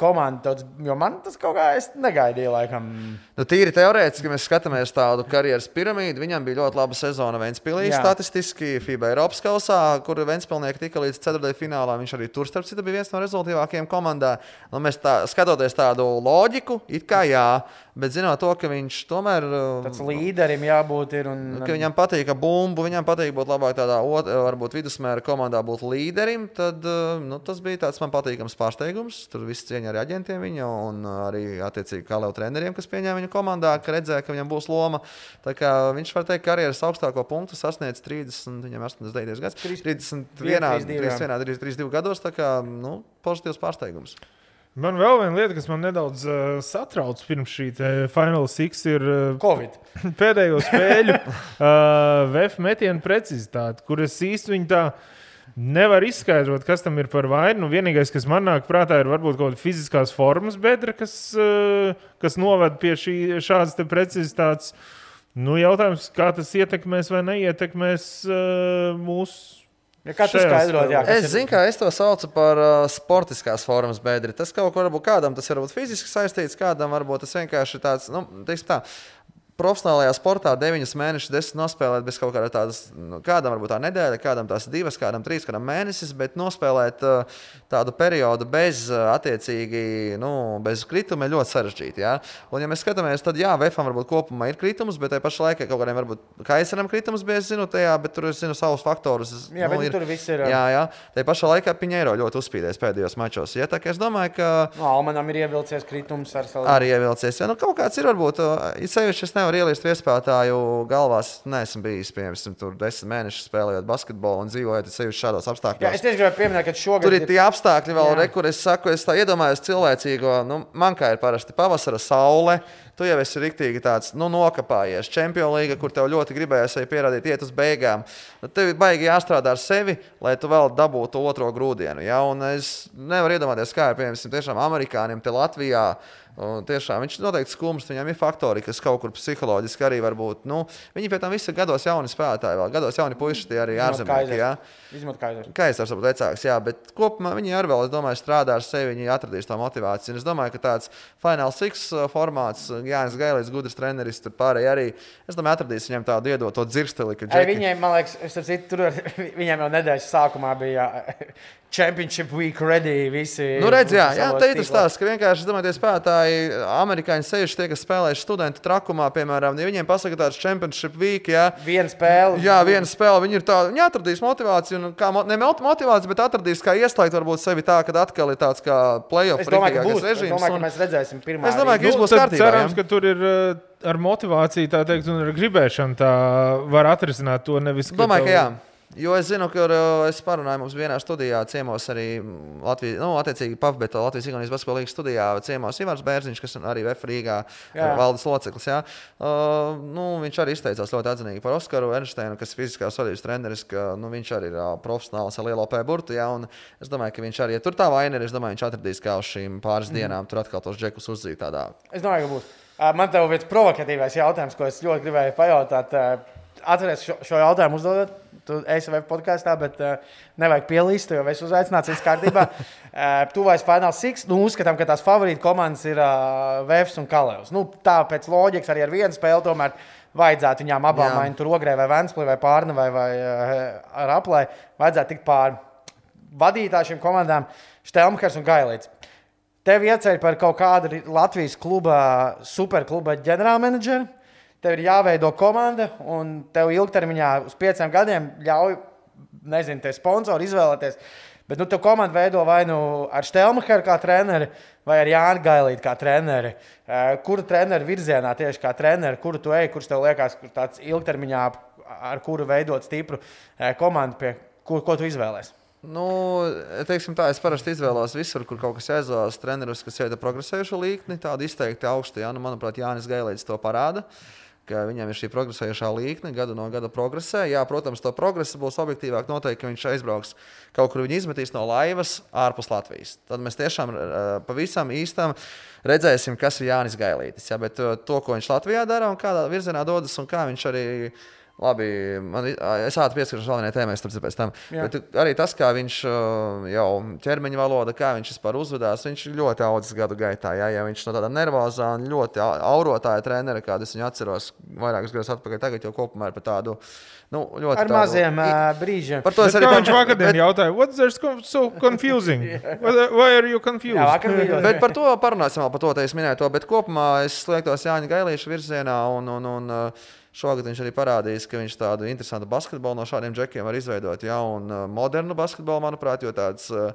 komandu, tāds, jo man tas kaut kā negaidīja. Laikam. Nu, tīri teorētiski, ja mēs skatāmies tādu karjeras piramīdu, viņam bija ļoti laba sezona Vēnspīlī. Statistiski FIBA Eiropas kausā, kur Vēnspilnieki tika līdz ceturtajai finālā. Viņš arī tur, starp citu, bija viens no rezultātīvākajiem komandā. Nu, mēs tā, skatoties tādu loģiku, it kā jā. Bet zinot to, ka viņš tomēr ir tāds līderim, jābūt ir. Un... Viņam patīk, ka bumbu, viņam patīk būt labāk tādā, varbūt vidusmēra komandā, būt līderim. Tad nu, tas bija tāds man patīkams pārsteigums. Tur viss cieņa arī aģentiem viņa un arī attiecīgi kā jau treneriem, kas pieņēma viņu komandā, ka redzēja, ka viņam būs loma. Tā kā viņš var teikt, ka karjeras augstāko punktu sasniedz 30, viņam 89 gads, 31, 31, 32 gados. Tā kā nu, pozitīvs pārsteigums. Man vēl viena lieta, kas man nedaudz uh, satrauc pirms šī Final Six, ir uh, Covid. pēdējo spēļu uh, VF metienu precizitāte, kur es īsti viņu tā nevaru izskaidrot, kas tam ir par vainu. Nu, vienīgais, kas man nāk prātā, ir varbūt kaut kāda fiziskās formas bedra, kas, uh, kas noved pie šī, šādas precizitātes. Nu, jautājums, kā tas ietekmēs vai neietekmēs uh, mūsu Ja kā tu skaidrot, jā, es ir... zinu, kā es to saucu par uh, sportiskās formas bedri. Tas kaut kur varbūt kādam tas ir fiziski saistīts, kādam varbūt tas vienkārši ir tāds, nu, teiksim tā profesionālajā sportā 9 mēnešus, 10 nospēlēt bez kaut kāda tādas, nu, kādam varbūt tā nedēļa, kādam tās divas, kādam trīs, kādam mēnesis, bet nospēlēt uh, tādu periodu bez uh, attiecīgi, nu, bez krituma ir ļoti sarežģīti. Ja? Un, ja mēs skatāmies, tad jā, VFam varbūt kopumā ir kritums, bet tajā pašā laikā kaut kādiem varbūt kaisaram kritums bija, zinu, tajā, bet tur es zinu savus faktorus. Jā, nu, bet ir, tur viss ir. Jā, jā. Tajā pašā laikā Piņēro ļoti uzspīdēs pēdējos mačos. Ja? Tā kā es domāju, ka. No, nu, Almanam ir ievilcies kritums ar savu. Arī ievilcies. Ja? Nu, kaut kāds ir varbūt, it sevišķi es nevaru ielīst viespēlēt spēlētāju galvās neesmu bijis. Piemēram, tur desmit mēnešus spēlējot basketbolu un dzīvojot šādos apstākļos. Jā, es tieši gribēju pieminēt, ka šogad tur ir tie apstākļi, vēl, re, kur es saku, es tā iedomājos cilvēcīgo. Nu, man kā ir parasti pavasara saule. Tu jau esi rīktīgi tāds nu, nokāpājies. Čempionu līga, kur tev ļoti gribējās pierādīt, iet uz beigām. Nu, tev ir baigi jāstrādā ar sevi, lai tu vēl dabūtu otro grūdienu. Ja? Un es nevaru iedomāties, kā ir piemēram amerikāņiem te Latvijā. Un tiešām viņš ir noteikti skumjš. Viņam ir faktori, kas kaut kur psiholoģiski arī var būt. Nu, viņi pēc tam visi ir gados jauni spēlētāji, vēl gados jauni puiši, tie arī ārzemnieki. Kaisers. Varbūt vecāks, jā, bet kopumā viņi arī vēl, es domāju, strādā ar sevi, viņi atradīs to motivāciju. Un es domāju, ka tāds Final Six uh, formāts, uh, Jānis Gailīts, gudrs treneris, tur pārējie arī, es domāju, atradīs viņam tādu iedoto dzirksteli. Ai, viņiem, man liekas, es citu, tur viņiem jau nedēļas sākumā bija Championship Week ready. Visi, nu, redz, jā, jā tā ir tas stāsts, ka vienkārši, domāju, spēlētāji, amerikāņi sevišķi tie, kas spēlējuši studentu trakumā, piemēram, ja viņiem pasaka tāds Championship Week, jā, viena spēle. Jā, viena spēle, viņi ir tādi, viņi atradīs motivāciju, un kā, ne motivāciju, bet atradīs, kā ieslēgt varbūt sevi tā, ka atkal ir tāds kā playoff režīms. Es domāju, ka mēs redzēsim pirmā. Es domāju, ka viss būs kārtībā. Cerams, ka tur ir uh, ar motivāciju, tā teikt, un ar gribēšanu tā var atrisināt to nevis. Domāju, ka jā. Jo es zinu, ka uh, es parunāju, mums vienā studijā ciemos arī Latvijas, nu, attiecīgi PAFBET, Latvijas Igaunijas Basketbola līnijas studijā ciemos Ivars Bērziņš, kas arī VF Rīgā jā. valdes loceklis. Jā. Uh, nu, viņš arī izteicās ļoti atzinīgi par Oskaru Ernsteinu, kas ir fiziskās vadības treneris, ka nu, viņš arī ir uh, profesionāls ar lielo P burtu. Jā, es domāju, ka viņš arī, ja tur tā vaina ir, es domāju, viņš atradīs kā uz šīm pāris mm. dienām tur atkal tos džekus uzzīt tādā. Es domāju, ka būs. Man te ir viens provokatīvais jautājums, ko es ļoti gribēju pajautāt. Atceries šo, šo jautājumu uzdodot. Tu esi vai podkāstā, bet uh, nevajag pielīst, jo es uzaicināju, viss kārtībā. uh, Tuvais Final Six. Nu, uzskatām, ka tās favorīta komandas ir uh, Vēfs un Kalevs. Nu, tā pēc loģikas arī ar vienu spēli tomēr vajadzētu viņām abām, vai nu tur ogrē, vai Vēnspilī, vai Pārne, vai, vai uh, ar aplē, vajadzētu tikt pāri vadītājiem komandām - Štelmkers un Gailīts. Tev ieceļ par kaut kādu Latvijas kluba, superkluba ģenerālmenedžeru. Tev ir jāveido komanda, un tev ilgtermiņā uz pieciem gadiem ļauj, nezinu, tie sponsori izvēlēties. Bet nu, tev komanda veido vai nu ar Stelmacheru kā treneri, vai ar Jānu Gailītu kā treneri. Eh, kuru treneru virzienā tieši kā treneri, kuru tu ej, kurš tev liekas, kurš tāds ilgtermiņā, ar kuru veidot stipru eh, komandu, pie kur, ko tu izvēlēsies? Nu, teiksim tā, es parasti izvēlos visur, kur kaut kas aizvēlas trenerus, kas ir progresējuši līkni, tādu izteikti augstu. Ja? Nu, manuprāt, Jānis Gailīts to parāda. Uh, ka viņam ir šī progresējošā līkne, gadu no gada progresē. Jā, protams, to progresu būs objektīvāk noteikti, ka viņš aizbrauks kaut kur, viņa izmetīs no laivas ārpus Latvijas. Tad mēs tiešām pavisam īstam redzēsim, kas ir Jānis Gailītis. Jā, bet to, ko viņš Latvijā dara un kādā virzienā dodas un kā viņš arī ir Labi, man, es ātri pieskaršos galvenajai tēmai, starp pēc tam. Jā. Bet arī tas, kā viņš jau ķermeņa valoda, kā viņš vispār uzvedās, viņš ļoti audzis gadu gaitā. Jā, ja viņš no tāda nervozā un ļoti aurotāja trenera, kādu es viņu atceros vairākus gadus atpakaļ, tagad jau kopumā ir par tādu. Nu, ļoti ar tādu, maziem uh, brīžiem. Par to es arī viņš vakar bet... jautāju, what's there so confusing? Why are you confused? Jā, bet par to parunāsim vēl par to, te es minēju to, bet kopumā es sliektos Jāņa Gailīša virzienā un, un, un, un Šogad viņš arī parādījis, ka viņš tādu interesantu basketbolu no šādiem džekiem var izveidot jaunu, uh, modernu basketbolu, manuprāt, jo tāds uh,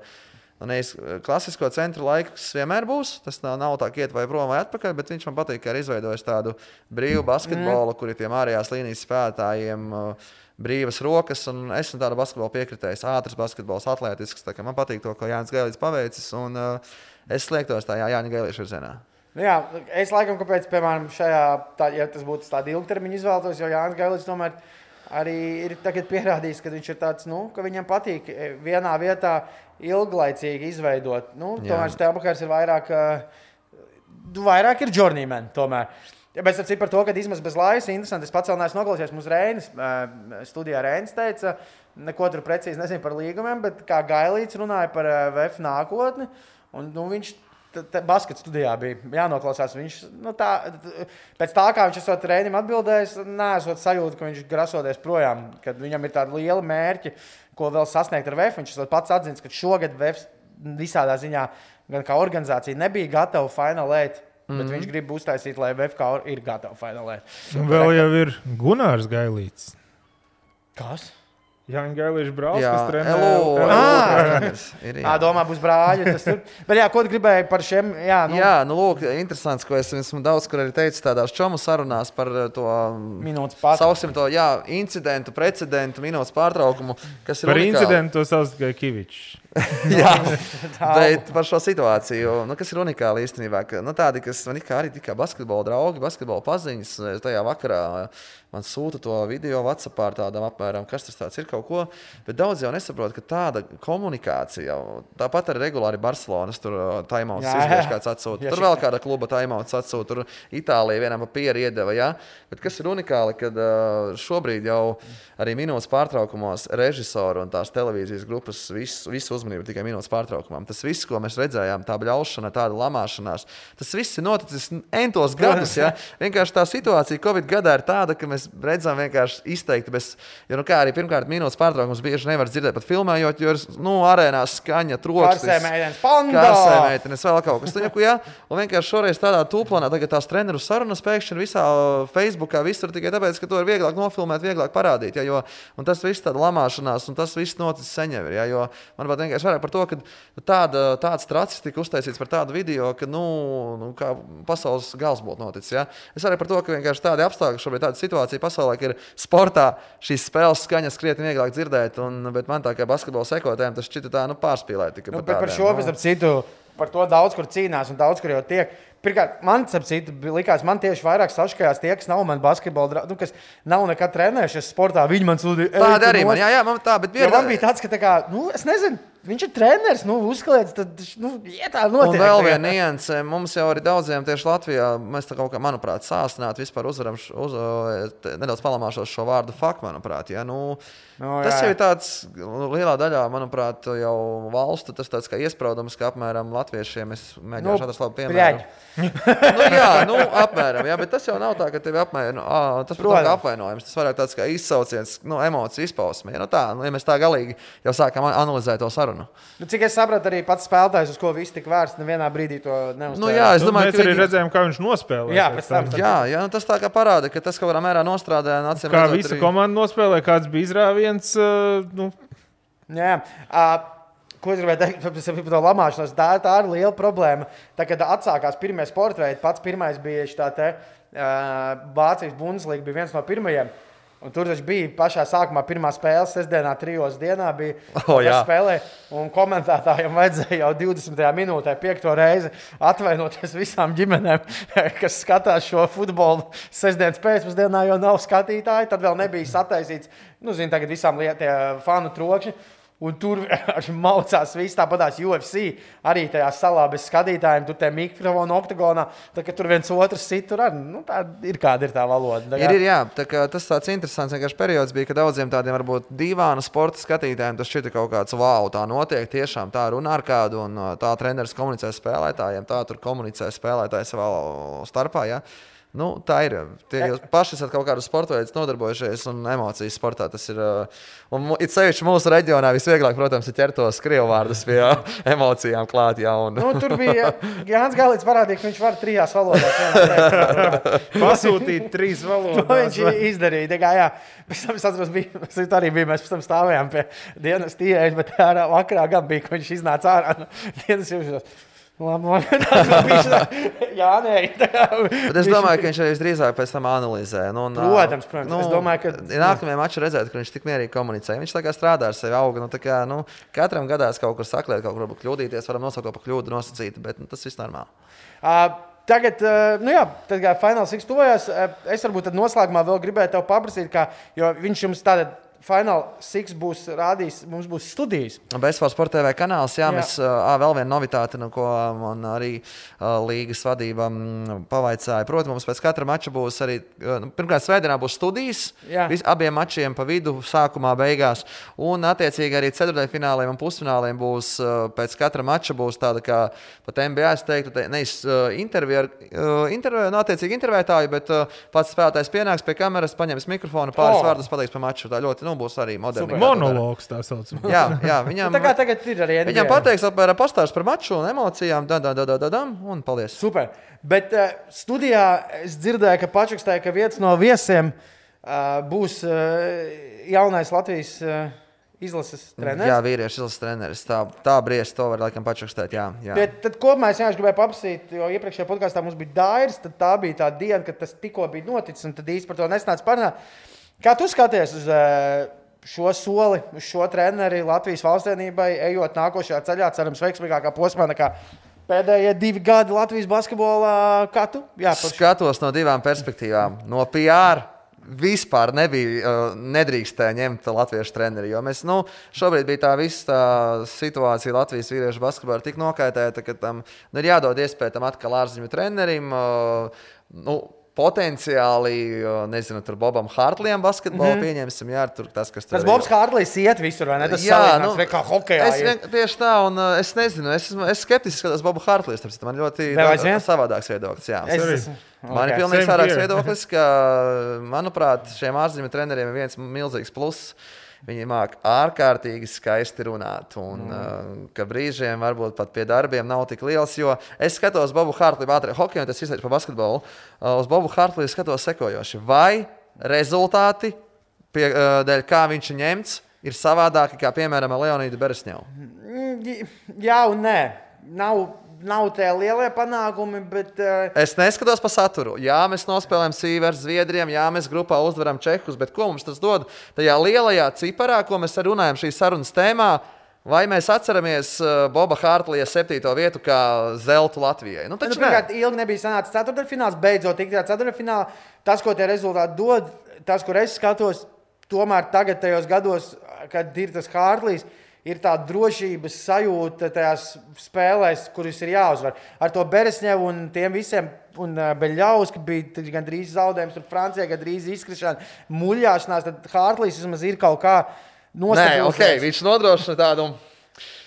nu, nevis uh, klasisko centra laiks vienmēr būs. Tas nav, nav tā, ka iet vai prom vai atpakaļ, bet viņš man patīk, ka ir izveidojis tādu brīvu basketbolu, mm. kur ir tiem ārējās līnijas spēlētājiem. Brīvas rokas, un es esmu tāda basketbola piekritējis, ātrs basketbols, atletisks. Man patīk to, ko Jānis Gailis paveicis, un uh, es sliektos tajā Jānis Gailis virzienā. Nu jā, es laikam, kāpēc, piemēram, šajā, tā, ja tas būtu tāds ilgtermiņa izvēlētos, jo Jānis Gailis tomēr arī ir pierādījis, ka viņš ir tāds, nu, ka viņam patīk e, vienā vietā ilglaicīgi izveidot. Nu, tomēr Stelbakars ir vairāk, e, vairāk ir journeyman tomēr. Ja, bet es par to, ka izmaz bez laimes, interesanti. Es pats vēl neesmu noklausījies mūsu Reinas e, studijā. Reinas teica, neko tur precīzi nezinu par līgumiem, bet kā Gailīts runāja par VF nākotni. Un, nu, viņš Basketbolā studijā bija jānoklausās. Viņš, nu, tā, pēc tā, kā viņš esot treniņam atbildējis, nesot sajūta, ka viņš grasoties projām, kad viņam ir tādi lieli mērķi, ko vēl sasniegt ar VF. Viņš pats atzīst, ka šogad VF visādā ziņā, gan kā organizācija, nebija gatava finālēt. Mm -hmm. Bet viņš grib uztaisīt, lai VFK ir gatava finālēt. Vēl jau ir Gunārs Gailīts. Kas? Jā, Gailīša brālis, jā, kas trenē. Ir, jā. domā, būs brāļi. Bet, jā, ko tu gribēji par šiem? Jā, nu, jā, nu lūk, interesants, ko es esmu daudz kur arī teicis tādās čomu sarunās par to minūtes pārtraukumu. To, jā, incidentu, precedentu, minūtes pārtraukumu. Par unikāli. incidentu to sauc tikai Kivičs. Jā, bet par šo situāciju, nu, kas ir unikāli īstenībā, ka nu, tādi, kas man arī tikai basketbola draugi, basketbola paziņas, tajā vakarā man sūta to video WhatsApp ar tādām apmēram, kas tas ir kaut ko. Bet daudz jau nesaprot, ka tāda komunikācija, tāpat arī regulāri Barcelonas tur taimauts izvērš kāds atsūta. Tur vēl kāda kluba taimauts atsūta, tur Itālija vienam papīra iedeva. Ja? Bet kas ir unikāli, kad šobrīd jau arī minūtes pārtraukumos režisori un tās televīzijas grupas visu, visu uzmanību tikai minūtes pārtraukumam. Tas viss, ko mēs redzējām, tā bļaušana, tāda lamāšanās, tas viss ir noticis entos gadus. Ja? Vienkārši tā situācija Covid gadā ir tāda, ka mēs redzam vienkārši izteikti bez, jo, nu, kā arī pirmkārt, minūtes pārtraukums bieži nevar dzirdēt pat filmējot, jo ir, nu, arēnās skaņa, troksnis. Karsē meitenes, vēl kaut kas tāds. Ja? Un vienkārši šoreiz tādā tūplānā, tagad tās treneru sarunas pēkšņi visā Facebookā visur tikai tāpēc, ka to ir vieglāk nofilmēt, vieglāk parādīt. Ja? Jo, un tas viss tāda lamāšanās, un tas viss noticis seņevi. Ja? Jo, manuprāt, vienkārši vairāk par to, ka tāda, tāds tracis tika uztaisīts par tādu video, ka nu, nu, pasaules gals būtu noticis. Ja? Es arī par to, ka vienkārši tādi apstākļi, šobrīd tāda situācija pasaulē, ka ir sportā šīs spēles skaņas krietni vieglāk dzirdēt, un, bet man tā kā basketbola sekotājiem tas šķita tā nu, pārspīlēti. Nu, par, par šo, nu. citu, par to daudz kur cīnās un daudz kur jau tiek. Pirmkārt, man citu, likās, man tieši vairāk sašķelās tie, kas nav man basketbola, dra- nu, kas nav nekad trenējušies sportā. Viņi man sūdzīja, Tāda arī man, jā, jā, man tā, bet bija man bija tāds, ka, tā kā, nu, es nezinu, viņš ir treneris, nu, uzkliedz, tad, nu, tā Un notiek. vēl tā kā- viena nianse, mums jau arī daudziem tieši Latvijā, mēs tā kaut kā, manuprāt, sāstināt vispār uzvaram, uz, te- nedaudz palamāšos šo vārdu fakt, manuprāt. Ja? Nu, Nu, tas jau ir tāds, nu, lielā daļā, manuprāt, jau valstu, tas tāds kā iespraudums, ka apmēram latviešiem es mēģināšu Nu, atrast labu piemēru. nu, jā, nu, apmēram, jā, bet tas jau nav tā, ka tevi apmēram, ā, tas, protams, apvainojums, tas vairāk tāds kā izsauciens, nu, emociju izpausmē. Nu, tā, nu, ja mēs tā galīgi jau sākam analizēt to sarunu. Nu, cik es sapratu, arī pats spēlētājs, uz ko viss tika vērsts, nevienā brīdī to neuzstāja. Nu, jā, es Nu, domāju, mēs ka arī viņi- redzējām, kā viņš nospēlēja. Jā, pēc tam. Jā, jā nu tas tā kā parāda, ka tas kaut kādā mērā nostrādāja. Kā redzot visa arī- komanda nospēlēja, kāds bija izrāviens. uh, Nu, Jā. Uh, Ko es gribēju teikt par to lamāšanos? Tā, tā ir liela problēma. Tā, kad atsākās pirmie sporta veidi, pats pirmais bija šī tā te, uh, Vācijas Bundeslīga, bija viens no pirmajiem. Un tur taču bija pašā sākumā, pirmā spēle, sestdienā, trijos dienā bija O, jā. spēlē. Un komentētājiem vajadzēja jau 20. minūtē, piekto reizi atvainoties visām ģimenēm, kas skatās šo futbolu. Sestdienas pēcpusdienā jau nav skatītāji, tad vēl nebija sataisīts, nu, zinu, tagad visām lietām fanu trokšņi. Un tur maucās viss tāpatās UFC. Arī tajā salā bez skatītājiem, tur tie mikrofoni oktagonā. Tā kā tur viens otrs sit, tur arī nu, tā ir kāda ir tā valoda. Tā kā- Ir, ir, jā, tā kā tas tāds interesants periods bija, kad daudziem tādiem varbūt dīvaina sporta skatītājiem tas šķita kaut kāds wow, tā notiek. Tiešām tā runā ar kādu, un uh, tā treneris komunicē spēlētājiem, tā tur komunicē spēlētāji savā starpā. Ja? Nu, tā ir. Tie jūs paši esat kaut kādu sporta veidu nodarbojušies, un emocijas sportā tas ir. uh, Un it sevišķi mūsu reģionā visvieglāk, protams, ir ķert tos krievu vārdus pie emocijām klāt. Ja, un, Nu, tur bija Jānis Galīts parādīja, ka viņš var trijās valodās. pasūtīt trīs To valodas. viņš izdarīja. Tā kā, jā, pēc tam es atceros, bija, es arī biju, mēs pēc tam stāvējām pie dienas tīrēšanas, bet ārā vakarā gan bija, ka viņš iznāca ārā no dienas jūtas. Labi, bija. Jā, nē, tā. Bet es domāju, ka viņš arī visdrīzāk pēc tam analizē. Nu, un, Protams, protams. Es domāju, ka- ja nākamajā mačā redzēt, ka viņš tik mierīgi komunicē. Viņš tā kā strādā ar sevi, auga. Nu, tā kā, nu, katram gadās kaut kur saklēt, kaut kur kļūdīties, varam nosaukt to par kļūdu, nosacīt, bet nu, tas viss normāli. Uh, Tagad, nu jā, tad, kā fināls tuvojas, uh, es varbūt noslēgumā vēl gribēju tev paprasīt, kā, jo viņš jums tādā finālā Six būs rādījis, mums būs studijas. Bezfārs Sports TV kanāls, jā, Jā. mēs ā, vēl viena novitāte, no ko man arī ā, līgas vadība pavaicāja. Protams, mums pēc katra mača būs arī, nu, pirmkārt, svētdienā būs studijas, vis, abiem mačiem pa vidu, sākumā, beigās. Un, attiecīgi, arī ceturdaļfināliem un pusfināliem būs pēc katra mača būs tāda kā pat NBA, es teiktu, te, nevis intervija, ar, ā, intervija, nu, attiecīgi intervētāji, bet pats spēlētājs pienāks pie kameras, paņems mikrofonu, pāris oh. vārdus pateiks par maču. Tā ļoti, nu, būs arī moderna. Monologs tā saucamais. Jā, jā, viņam, Nu, tā kā tagad ir arī Viņam NBA. pateiks, apmēram pastāstīs par maču un emocijām, da, da, da, da, da, da, un paldies. Super. Bet uh, studijā es dzirdēju, ka Pačakstāja, ka viens no viesiem uh, būs uh, jaunais Latvijas uh, izlases treneris. Jā, vīriešu izlases treneris. Tā, tā briest, to var laikam pačukstēt. Jā, jā. Bet tad kopumā es vienkārši gribēju paprasīt, jo iepriekšējā podkāstā mums bija dairis, tad tā bija tā diena, kad tas tikko bija noticis, un tad īsti par to nesnāca parunāt. Kā tu skaties uz eh, šo soli, uz šo treneri Latvijas valstsvienībai, ejot nākošajā ceļā, cerams, veiksmīgākā posmā nekā pēdējie divi gadi Latvijas basketbolā? Kā tu? Jā, par... Skatos no divām perspektīvām. No PR vispār nebija, uh, nedrīkstēja ņemt latviešu treneri. Jo mēs, nu, šobrīd bija tā visa tā situācija Latvijas vīriešu basketbolā tik nokaitēta, ka tam nu, ir jādod iespēja tam atkal ārzemju trenerim. Uh, nu, Potenciāli, nezinu, tur Bobam Hartlijam basketbolu mm -hmm. pieņemsim. Jā, tur tas, kas tur Tas arī- Bobs Hārlīs iet visur, vai ne? Tas Jā, nu, kā hokeja. Es vien, tieši tā, un uh, es nezinu, es, esmu- es skeptiski skatos Bobu Hartlīs. tāpēc Man ļoti Vēl savādāks viedoklis. Jā. Es Es, man ir Okay. pilnīgi Same savādāks viedoklis, ka, manuprāt, šiem ārzemju treneriem ir viens milzīgs pluss. Viņi māca ārkārtīgi skaisti runāt, un mm. uh, ka brīžiem varbūt pat pie darbiem nav tik liels. Jo es skatos Bobu Hartliju, ātrāk hokeju, un tas izsaka par basketbolu. Uh, uz Bobu Hartliju skatos sekojoši. Vai rezultāti, pie, uh, dēļ kā viņš ir ņemts, ir savādāki nekā, piemēram, Leonīda Beresņeva? Mm, Jā, un nē. Nav, nav tie lielie panākumi, bet. Uh, Es neskatos pa saturu. Jā, mēs nospēlējam Sīveru, Zviedriem, jā, mēs grupā uzvaram Čehus, bet ko mums tas dod? Tajā lielajā ciparā, ko mēs runājam šīs sarunas tēmā, Vai mēs atceramies uh, Boba Hārtlija septīto vietu kā zeltu Latvijai? Nu, Nu, taču pirmkārt, nē. ilgi nebija sanācis ceturdaļfināls, beidzot tik tajā ceturdaļfinālā. Tas, ko tie rezultāti dod, tas, kur es skatos, tomēr tagad, tajos gados, kad ir tas Hārtlīs, ir tā drošības sajūta tajās spēlēs, kuras ir jāuzvar. Ar to Beresņevu un tiem visiem. Un uh, Beļģaus, ka bija gandrīz zaudējums, tur Francijā gandrīz izkrišana, muļāšanās, tad Hārtlīs vismaz ir kaut kā Nē, nostabils. ok, viņš nodrošina tādu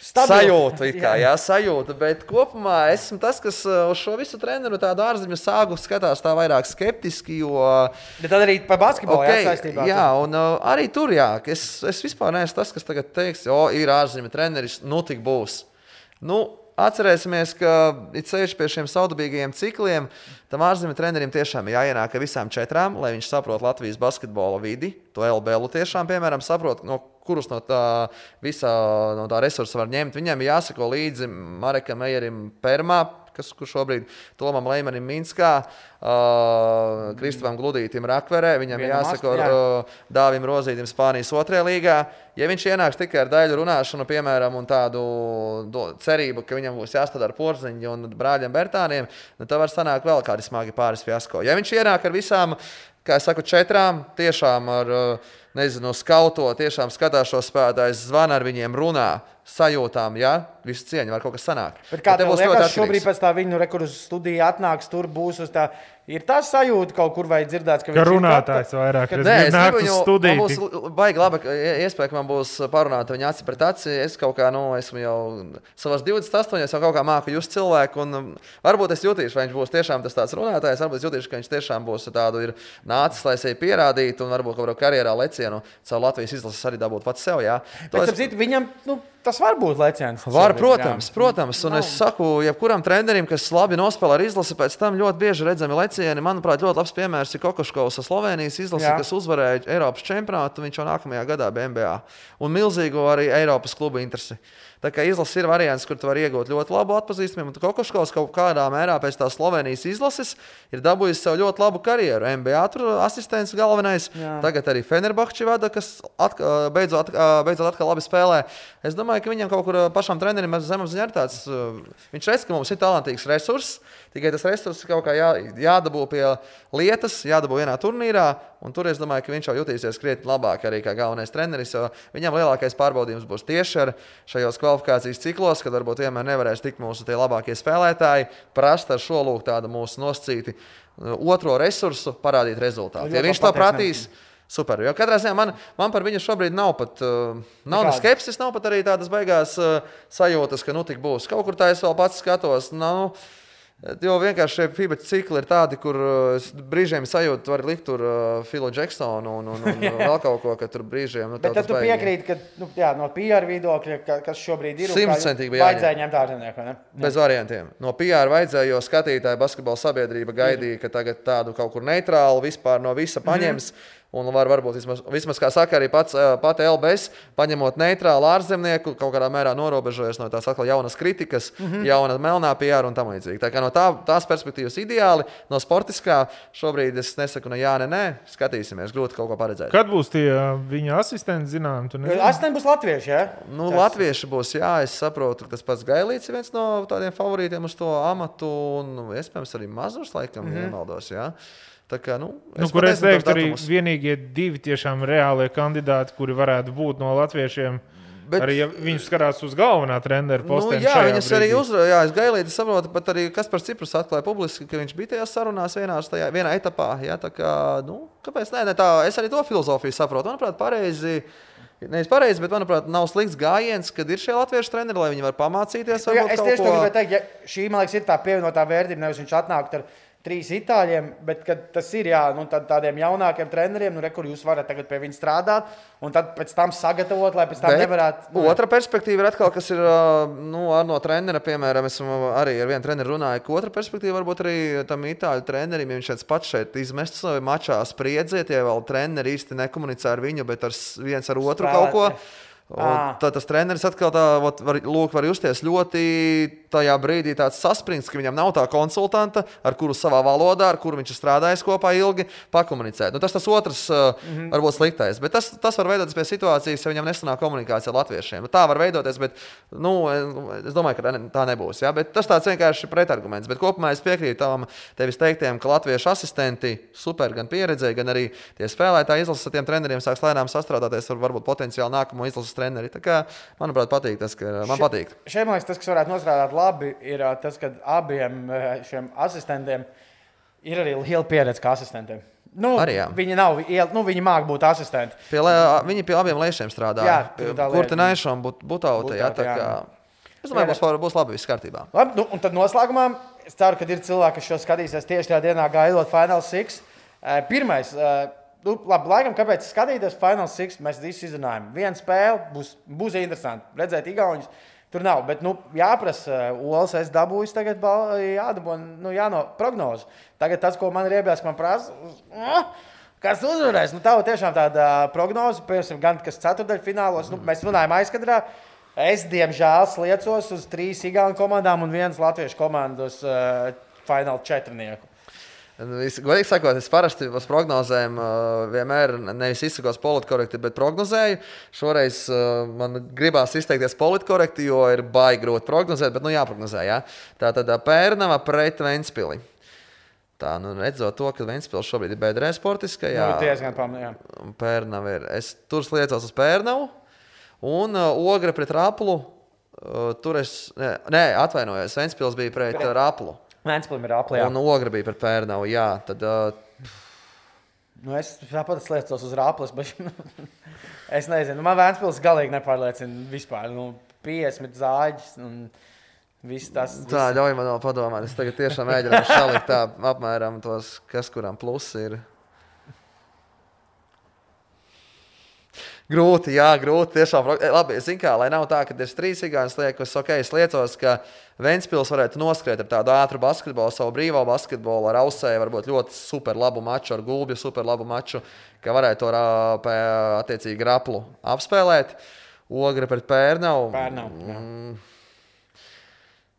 Stabilu. sajūtu, it kā, jā, sajūtu, bet kopumā esmu tas, kas uh, uz šo visu treneru tādu ārzemju sāgu skatās tā vairāk skeptiski, jo Bet tad arī par basketbolu Okay, saistībā. jā, un uh, arī tur, jā, es, es vispār neesmu tas, kas tagad teiks, o, ir ārzemju treneris, nu tik būs. Nu, atcerēsimies, ka it sevišķi pie šiem saudabīgajiem cikliem, tam ārzemju trenerim tiešām ir jāienāk ar visām četrām, lai viņš saprotu Latvijas basketbola vidi, to LBL tiešām, piemēram, saprot, no kurus no tā visā no tā resursa var ņemt. Viņam ir jāsako līdzi Marekam Ejerim Permā, kas kurš šobrīd Tomam Leimanim Minskā, uh, Kristofam Gludītam Rakverē. Viņam Vienam jāsako ast- jā. uh, Dāvim Rozītam Spānijas otrajā līgā. Ja viņš ienāks tikai ar daļu runāšanu, piemēram, un tādu do, cerību, ka viņam būs jāstrādā ar porziņu un brāļiem Bertāniem, nu, tad var sanākt vēl kādi smagi pāris fiasko. Ja viņš ienāk ar visām, kā es saku, četrām, tiešām ar, uh, nezinu, skauto, tiešām skatās šo spēlētājus, zvana ar viņiem, runā, sajūtām, ja visu cieņu var kaut kas sanākt. Bet kā te tev liekas, šobrīd pēc tā viņa, re, kur uz studiju atnāks, tur būs uz tā. Ir tā sajūta kaut kur vai dzirdēts, ka, Ka viņš ir runātājs gata- vairāk. ka- Nē, es gribu uz viņu, studiju, būs baigi labi, ka ie- iespēja, ka man būs parunāta viņa aci pret aci. Es kaut kā, nu, esmu jau savās 28, jau kaut kā māku just cilvēku, un um, varbūt es jutīšu, vai viņš būs tiešām tas tāds runātājs, varbūt es jutīšu, ka viņš tiešām būs tādu ir nācis, lai sevi pierādītu, un varbūt kaut kādā karjerā lecienu caur Latvijas izlases arī dabūt pats sev, jā. Es- es... citu, viņam nu, tas var būt leciens. Var, protams, jā. protams. Un es saku, jebkuram trenerim, kas labi nospēlē ar izlasi, pēc tam ļoti bieži redzami lecieni. Manuprāt, ļoti labs piemērs ir Kokoškovs Slovenijas izlasi, Jā. kas uzvarēja Eiropas čempionātu. Viņš jau nākamajā gadā bija MBA. Un milzīgu arī Eiropas klubu interesi. Tā kā izlase ir variants, kur tu vari iegūt ļoti labu atpazīstamību. Un Kokoškovs kaut kādā mērā pēc tās Slovenijas izlases ir dabūjis sev ļoti labu karjeru. MBA tur asistents galvenais. Jā. Tagad arī Fenerbahčs vada, kas atka, beidzot, beidzot atkal labi spēlē. Es domāju, ka viņam kaut kur pašam trenerim zemapziņā ir tāds, viņš redz, ka mums ir talantīgs resurss, tikai tas resurss kaut kā jā, jādabū pie lietas, jādabū vienā turnīrā, un tur es domāju, ka viņš jau jutīsies krietni labāk arī kā galvenais treneris, viņam lielākais pārbaudījums būs tieši ar šajos kvalifikācijas ciklos, kad varbūt vienmēr nevarēs tikt mūsu tie labākie spēlētāji, prast ar šo lūk tādu mūsu noscīti otro resursu, parādīt rezultātu. Ja viņš to prasīs, Super. Jo katrā ziņā man, man par viņu šobrīd nav pat uh, nav ne skepsis, nav pat arī tādas beigās uh, sajūtas, ka nu tik būs. Kaut kur tā es vēl pats skatos. Nav, Jo vienkārši šie FIBA cikli ir tādi, kur uh, brīžiem sajūtu, tu vari likt tur uh, Filu Džeksonu un, un, un vēl kaut ko, ka tur brīžiem. Nu, Bet tev tad tas tu baigi- piekrīti, ka nu, jā, no PR viedokļa, ka, kas šobrīd ir, Simtprocentīgi bija vajadzēja ņemt ārzemnieku. ne? Bez variantiem. No PR vajadzēja, jo skatītāji basketbola sabiedrība gaidīja, ka tagad tādu kaut kur neitrālu vispār no visa paņems. Mm -hmm. Un var, varbūt vismaz, vismaz kā saka arī pats, pati LBS, paņemot neitrālu ārzemnieku, kaut kādā mērā norobežojas no tās atkal jaunas kritikas, mm -hmm. jauna melnā PR un tam līdzīgi. Tā kā no tā, tās perspektīvas ideāli, no sportiskā šobrīd es nesaku, ne jā, ne nē, skatīsimies, grūti kaut ko paredzēt. Kad būs tie viņa asistenti, zinām, tu nezini? Astoņi būs latvieši. Ja? Nu, Latvieši būs, jā, es saprotu, ka tas pats Gailīts ir viens no tādiem favorītiem uz to amatu, un iespējams arī Mazurs, laikam, mm -hmm. nemaldos. Jā. Tā kā, nu, Nu, kur es teiktu, arī vienīgie divi tiešām reālie kandidāti, kuri varētu būt no latviešiem. Bet, arī ja viņi skatās uz galvenā treneru Nu, posteni. jā, viņas arī brīdī. uzrādīja. Es gailīju, saprotu, pat arī Kaspars Ciprus atklāja publiski, ka viņš bija tajās sarunās vienā, tajā, vienā etapā. Jā, tā kā, nu, kāpēc ne? ne tā, es arī to filozofiju saprotu. Manuprāt, pareizi. Nevis pareizi, bet, manuprāt, nav slikts gājiens, kad ir šie latviešu treneri, lai viņi var pamācīties. Nu, jā, varbūt es kaut tieši to gribēju teikt. Ja šī, man liekas, ir tā pievienotā vērtība. Nevis viņš atnāk ar trīs itāļiem, bet tas ir jā, nu, tad tādiem jaunākiem treneriem, nu, re, kur jūs varat tagad pie viņiem strādāt, un tad pēc tam sagatavot, lai pēc tam Bet nevarētu. Nu, Otra perspektīva ir atkal, kas ir nu, no trenera, piemēram, esmu arī ar vienu treneru runāju. ka Otra perspektīva varbūt arī tam itāļu trenerim, ja viņš šeit pats šeit izmests mačā spriedzē, tie vēl treneri īsti nekomunicē ar viņu, bet ar viens ar otru kaut ko. Ā. tad tas treneris atkal tā, vot, var, lūk, var justies ļoti tajā brīdī saspringts, ka viņam nav tā konsultanta, ar kuru savā valodā, ar kuru viņš ir strādājis kopā ilgi, pakomunicēt. Nu, tas tas otrs mm -hmm. varbūt sliktais, bet tas, tas var veidoties pie situācijas, ja viņam nesanāk komunikācija ar latviešiem. Nu, tā var veidoties, bet nu, es domāju, ka tā nebūs. Ja? Bet tas tāds vienkārši pretarguments. Bet kopumā es piekrītu tam tevis teiktiem, ka latviešu asistenti super gan pieredzēja, gan arī tie spēlētāji izlases ar tiem treneriem sāks lēnām sastrādāties ar varbūt potenciāli nākamo izlases treneri. Tā kā, manuprāt, patīk tas, ka man patīk. Šeit man liekas, tas, kas varētu nostrādāt labi, ir tas, ka abiem šiem asistentiem ir arī liela pieredze kā asistentiem. Nu, Arī jā. viņi nav, nu, viņi māca būt asistenti. Pie, viņi pie abiem lēšiem strādā. Jā, tur tā lieta. Kurtinaiša un jā. kā. Es domāju, būs, būs labi, viss kārtībā. Labi, nu, un tad noslēgumā es ceru, ka ir cilvēki, kas šo skatīsies tieši tajā dienā, gaidot Final Six. Pirmais, eh, nu, labi, laikam, kāpēc skatīties Final Six, mēs visi izrunājam. Viena spēle būs, būs interesanti. Redzēt, Igaunijas tur nav. Bet, nu, jāprasa, Olas, es dabūju tagad, bal- jādabū, nu, jāno prognozi. Tagad tas, ko man ir iebilst, man prasa. "Ah, Kas uzvarēs? Nu, tā ir tiešām tāda prognoze, piemēram, gan kas ceturdaļfinālos. Nu, mēs runājam aizkadrā. Es, diemžēl, sliecos uz trīs Igaunu komandām un vienas Latviešu komandas uh, fināla četrnieku. Es, godīgi sakot, es parasti uz prognozēm uh, vienmēr nevis izsakos politkorekti, bet prognozēju. Šoreiz uh, man gribās izteikties politkorekti, jo ir baigi grūti prognozēt, bet nu jāprognozē. Jā. Tā tad uh, Pērnava pret Ventspili. Tā, nu, redzot to, ka Ventspils šobrīd ir bedrē sportiskajā. Nu, diezgan pamanām. Pērnava ir. Es tur sliecos uz Pērnavu un uh, Ogre pret Raplu. Uh, tur es, nē, nē atvainojos, Ventspils bija pret uh, Raplu. Vēnspēlim ir aplējā. Un Ogre bija pret Pērnavu. Jā, tad uh, Nu, es tāpat sliecos uz rāples, bet es nezinu. Man Vēnspēlis galīgi nepārliecina vispār. Nu, 50 zāģis un viss tas. Tā, ļauj man vēl padomāt. Es tagad tiešām mēģinu salikt tā apmēram tos, kas kuram plusi ir. Grūti, jā, grūti. Tiešām, eh, labi, zinu, kā, lai nav tā, ka ir trīs gājas liekas, ok, es liecos, ka Ventspils varētu noskriet ar tādu ātru basketbolu, savu brīvo basketbolu, ar ausēju, varbūt ļoti super labu maču, ar gulbju super labu maču, ka varētu to attiecīgi raplu apspēlēt. Ogre pret Pērnavu. Pērnavu,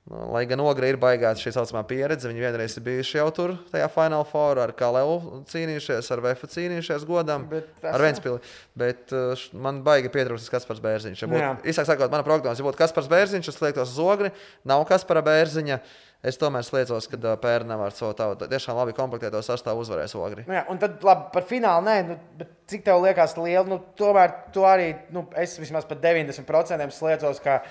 lai gan Ogre ir baigāta šī saucamā pieredze, viņi vienreiz ir bijuši jau tur, tajā Final Four, ar Kalēvu cīnījušies, ar Vēfu cīnījušies godam, ar Ventspili. Bet uh, man baigi pietrūkst Kaspars Bērziņš. Ja būtu, īsāk sakot, mana prognoze, ja būtu Kaspars Bērziņš, es liektos uz Ogri, nav Kaspara Bērziņa. Es tomēr sliecos, ka uh, Pērnam ar savu tādu tiešām labi komplektēto sastāvu uzvarēs Ogri. Nu, jā, un tad labi, par finālu nē, nu, bet cik tev liekas liela? Nu, tomēr tu arī, nu, es vismaz par 90% sliecos, ka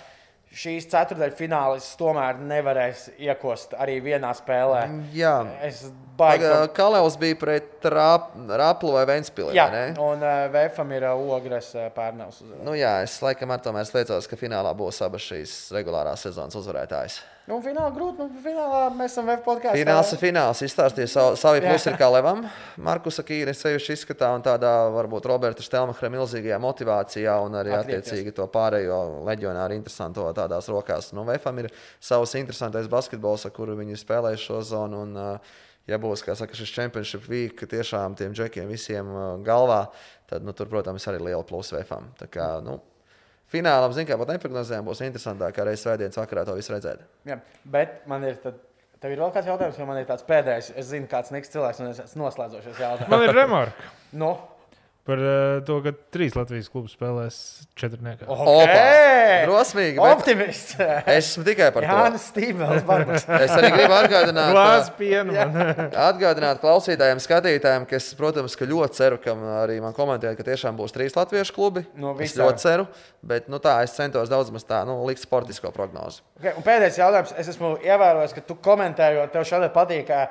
šīs ceturdaļas finālis tomēr nevarēs iekost arī vienā spēlē. Jā. Es baigi. Kalēvs bija pret Rap, Raplu vai Ventspili. Jā, vai ne? un uh, Vēfam ir uh, ogres uh, pērnavs. uz- Nu, jā, es laikam ar to mēs liecos, ka finālā būs abas šīs regulārās sezonas uzvarētājas. Nu, finālā grūti, nu, finālā mēs esam Vēf podkāstā. Fināls ir fināls. Izstāstīja savu, savu Jā. plusu, kā Levam. Markusa Kīra sevišķi izskatā un tādā varbūt Roberta Stelmachera milzīgajā motivācijā un arī Atliekties. attiecīgi to pārējo leģionāru interesanto tādās rokās. Nu, Vēfam ir savs interesantais basketbols, ar kuru viņi spēlējuši šo zonu. Un, ja būs saka, šis championship week tiešām tiem džekiem visiem uh, galvā, tad, nu, tur, protams, arī liela plusa Vēfam. Tā kā, nu, Finālam, zinām, kā pat neprognozējām, būs interesantāk arī svētdienas vakarā to visu redzēt. Jā, bet man ir. Tad... Tev ir vēl kāds jautājums, jo man ir tāds pēdējais. Es zinu, kāds niks cilvēks, un es esmu noslēdzošais jautājums. Man ir remarka Nu, par uh, to, ka trīs Latvijas klubi spēlēs četrniekā. okay. Drosmīgi! bet Optimists! Es esmu tikai par to. Jānis Stīvels, Barbas. Es arī gribu atgādināt, pienu. atgādināt klausītājiem, skatītājiem, ka es, protams, ka ļoti ceru, ka arī man komentēja, ka tiešām būs trīs latviešu klubi. No es visām. ļoti ceru, bet nu, tā es centos daudz maz tā, nu, likt sportisko prognozi. Okay, un pēdējais jautājums. Es esmu ievērojis, ka tu komentējot, tev šādi patīk. ka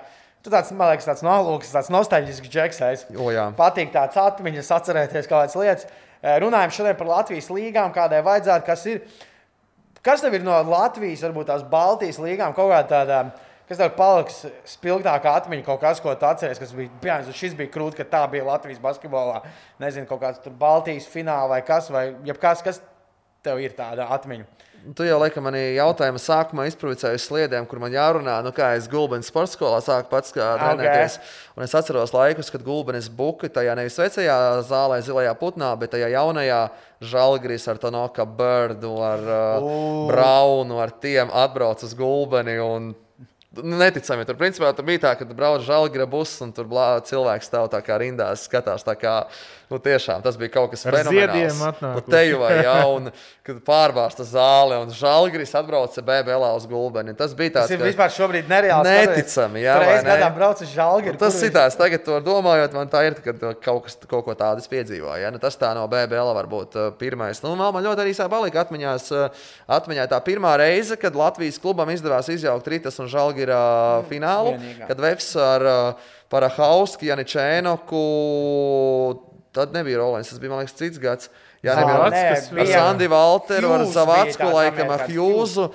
Tu tāds, man liekas, tāds nolūks, tāds nostalģisks džeksais. O, jā. Patīk tāds atmiņas, atcerēties kādas lietas. Runājam šodien par Latvijas līgām, kādai vajadzētu, kas ir. Kas tev ir no Latvijas, varbūt tās Baltijas līgām, kaut kāda tāda, kas tev paliks spilgtākā atmiņa, kaut kas, ko tu atceries, kas bija, piemēram, šis bija krūti, ka tā bija Latvijas basketbolā. Nezinu, kaut kāds tur Baltijas fināls vai kas, vai jebkas, kas tev ir tāda atmiņa? Tu jau laikam manī jautājuma sākumā izprovocēji sliedēm, kur man jārunā, nu kā es Gulbenes sporta skolā sāku pats kā trenēties. Un es atceros laikus, kad Gulbenes buka tajā nevis vecajā zālē, zilajā putnā, bet tajā jaunajā žēlgris ar Tonoka Birdu, ar uh, Braunu, ar tiem atbrauc uz Gulbeni. Un Neticami. Tur principā tur bija tā, ka brauc žēlgra bus un tur blā, cilvēks stāv tā kā rindās, skatās tā kā. Nu, tiešām tas bija kaut kas fenomenāls. Nu, teju vai jaunu, kad pārvārsta zāle un žēlgris atbrauca BBLā uz Gulbeni. Tas bija Tas tāds ir vispār šobrīd nereāls. Neticami, jā, vai ne? gadā brauc uz žālgi. Un Tas ir tāds, tagad to domājot, man tā ir, kad kaut, kas, kaut ko tādu es piedzīvoju. Ja? Nu, tas tā no BBL var būt uh, pirmais. Nu, man ļoti arī sāk palika atmiņās, uh, atmiņā tā pirmā reize, kad Latvijas klubam izdevās izjaukt Rītas un Žalgira finālu, vienīgā. kad Vefs ar Parahausku, Janičēnoku, tad nebija Rolēns, tas bija, man liekas, cits gads. Jā, nebija bija- Ar Sandi Valteru, ar Zavacku, laikam, ar Hjūzu.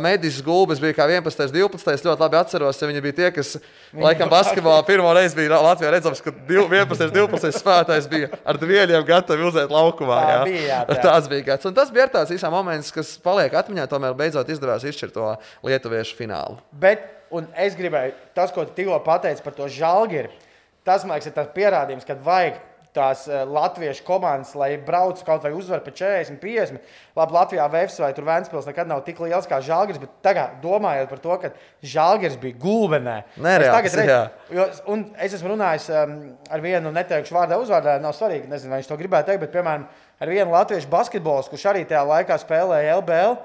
Medis Gulbis bija kā 11. 12. ļoti labi atceros, ja viņi bija tie, kas laikam basketbolā pirmo reizi bija Latvijā redzams, ka div- 11. 12. spēlētājs bija ar dvieļiem gatavi uzēt laukumā. Tā jā. bija, jā, tā. Tas bija gads. Un tas bija tāds īsā moments, kas paliek atmiņā, tomēr beidzot izdevās izšķirt to lietuviešu finālu. Bet, un es gribēju, tas, ko tu tikko pateici par to žālgiri, tas man liekas, ir tas pierādījums, ka vajag tās uh, latviešu komandas, lai brauc kaut vai uzvar pa 40, 50. Labi, Latvijā Vēfs vai Vēnspils nekad nav tik liels kā žālgiris, bet tagad domājot par to, ka žālgiris bija gulbenē. Nereāls, Es. Jo, es esmu runājis um, ar vienu, neteikšu vārdā, uzvārdā, nav svarīgi, nezinu, vai viņš to gribēja teikt, bet, piemēram, ar vienu latviešu basketbolistu, kurš arī tajā laikā spēlēja LBL.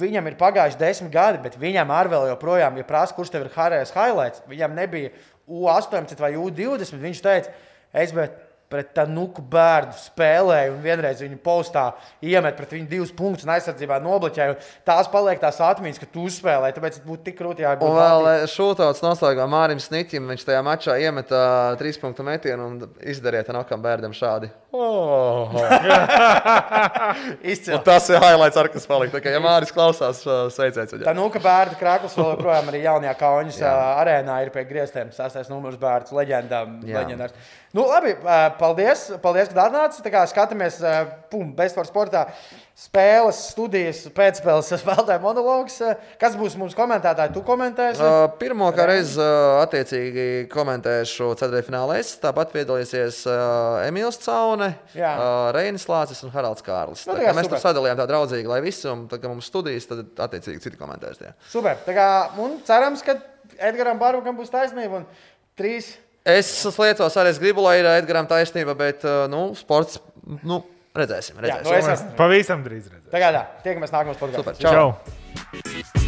Viņam ir pagājuši desmit gadi, bet viņam arī vēl joprojām, ja prasa, kurš tev ir Harijs Highlights, viņam nebija U18 vai U20. Viņš teica, es bet pret tā nuku bērnu spēlēju, un vienreiz viņu postā iemet pret viņu divus punktus un aizsardzībā nobloķēju. Tās paliek tās atmiņas, ka tu uzspēlēji, tāpēc būtu tik grūti jābūt. Un vēl šūtauts noslēgumā Mārim Sniķim. Viņš tajā mačā iemeta trīs punktu metienu un izdarīja tam nokam bērnam šādi. Oh, tas ir highlights, ar kas palika. Tā kā ja Māris klausās, uh, sveiciens Tā viņam. nu, ka bērnu krāklis vēl joprojām arī jaunajā kaujas arēnā ir pie grieztiem. Sastais numurs bērns, leģendām. Nu, labi, ā, paldies, paldies ka atnācāt. Tā skatāmies, pum, bezsporta sportā. Spēles, studijas, pēcspēles spēlētāju monologs. Ā, Kas būs mums komentētāji? Tu komentēsi? Uh, Pirmā reize, uh, attiecīgi, komentēšu ceturtdaļfinālā. Es tāpat piedalīsies uh, Emīls Caune, Jā. uh, Reinis Lācis un Haralds Kārlis. Nu, Tā tā mēs tur sadalījām tā draudzīgi, lai visi, un tā kā mums studijas, tad attiecīgi citi komentēs. Tie. Super. Tā kā, un cerams, ka Edgars Barbakam būs taisnība. Trīs. Es sliecos arī, es gribu, lai ir Edgars taisnība, bet nu, sports, nu, redzēsim. Jā, redzēsim. nu es esmu. Pavisam drīz redzēsim. Tagad tā, tiekamies nākamajos podkāstos. Super, čau. Čau!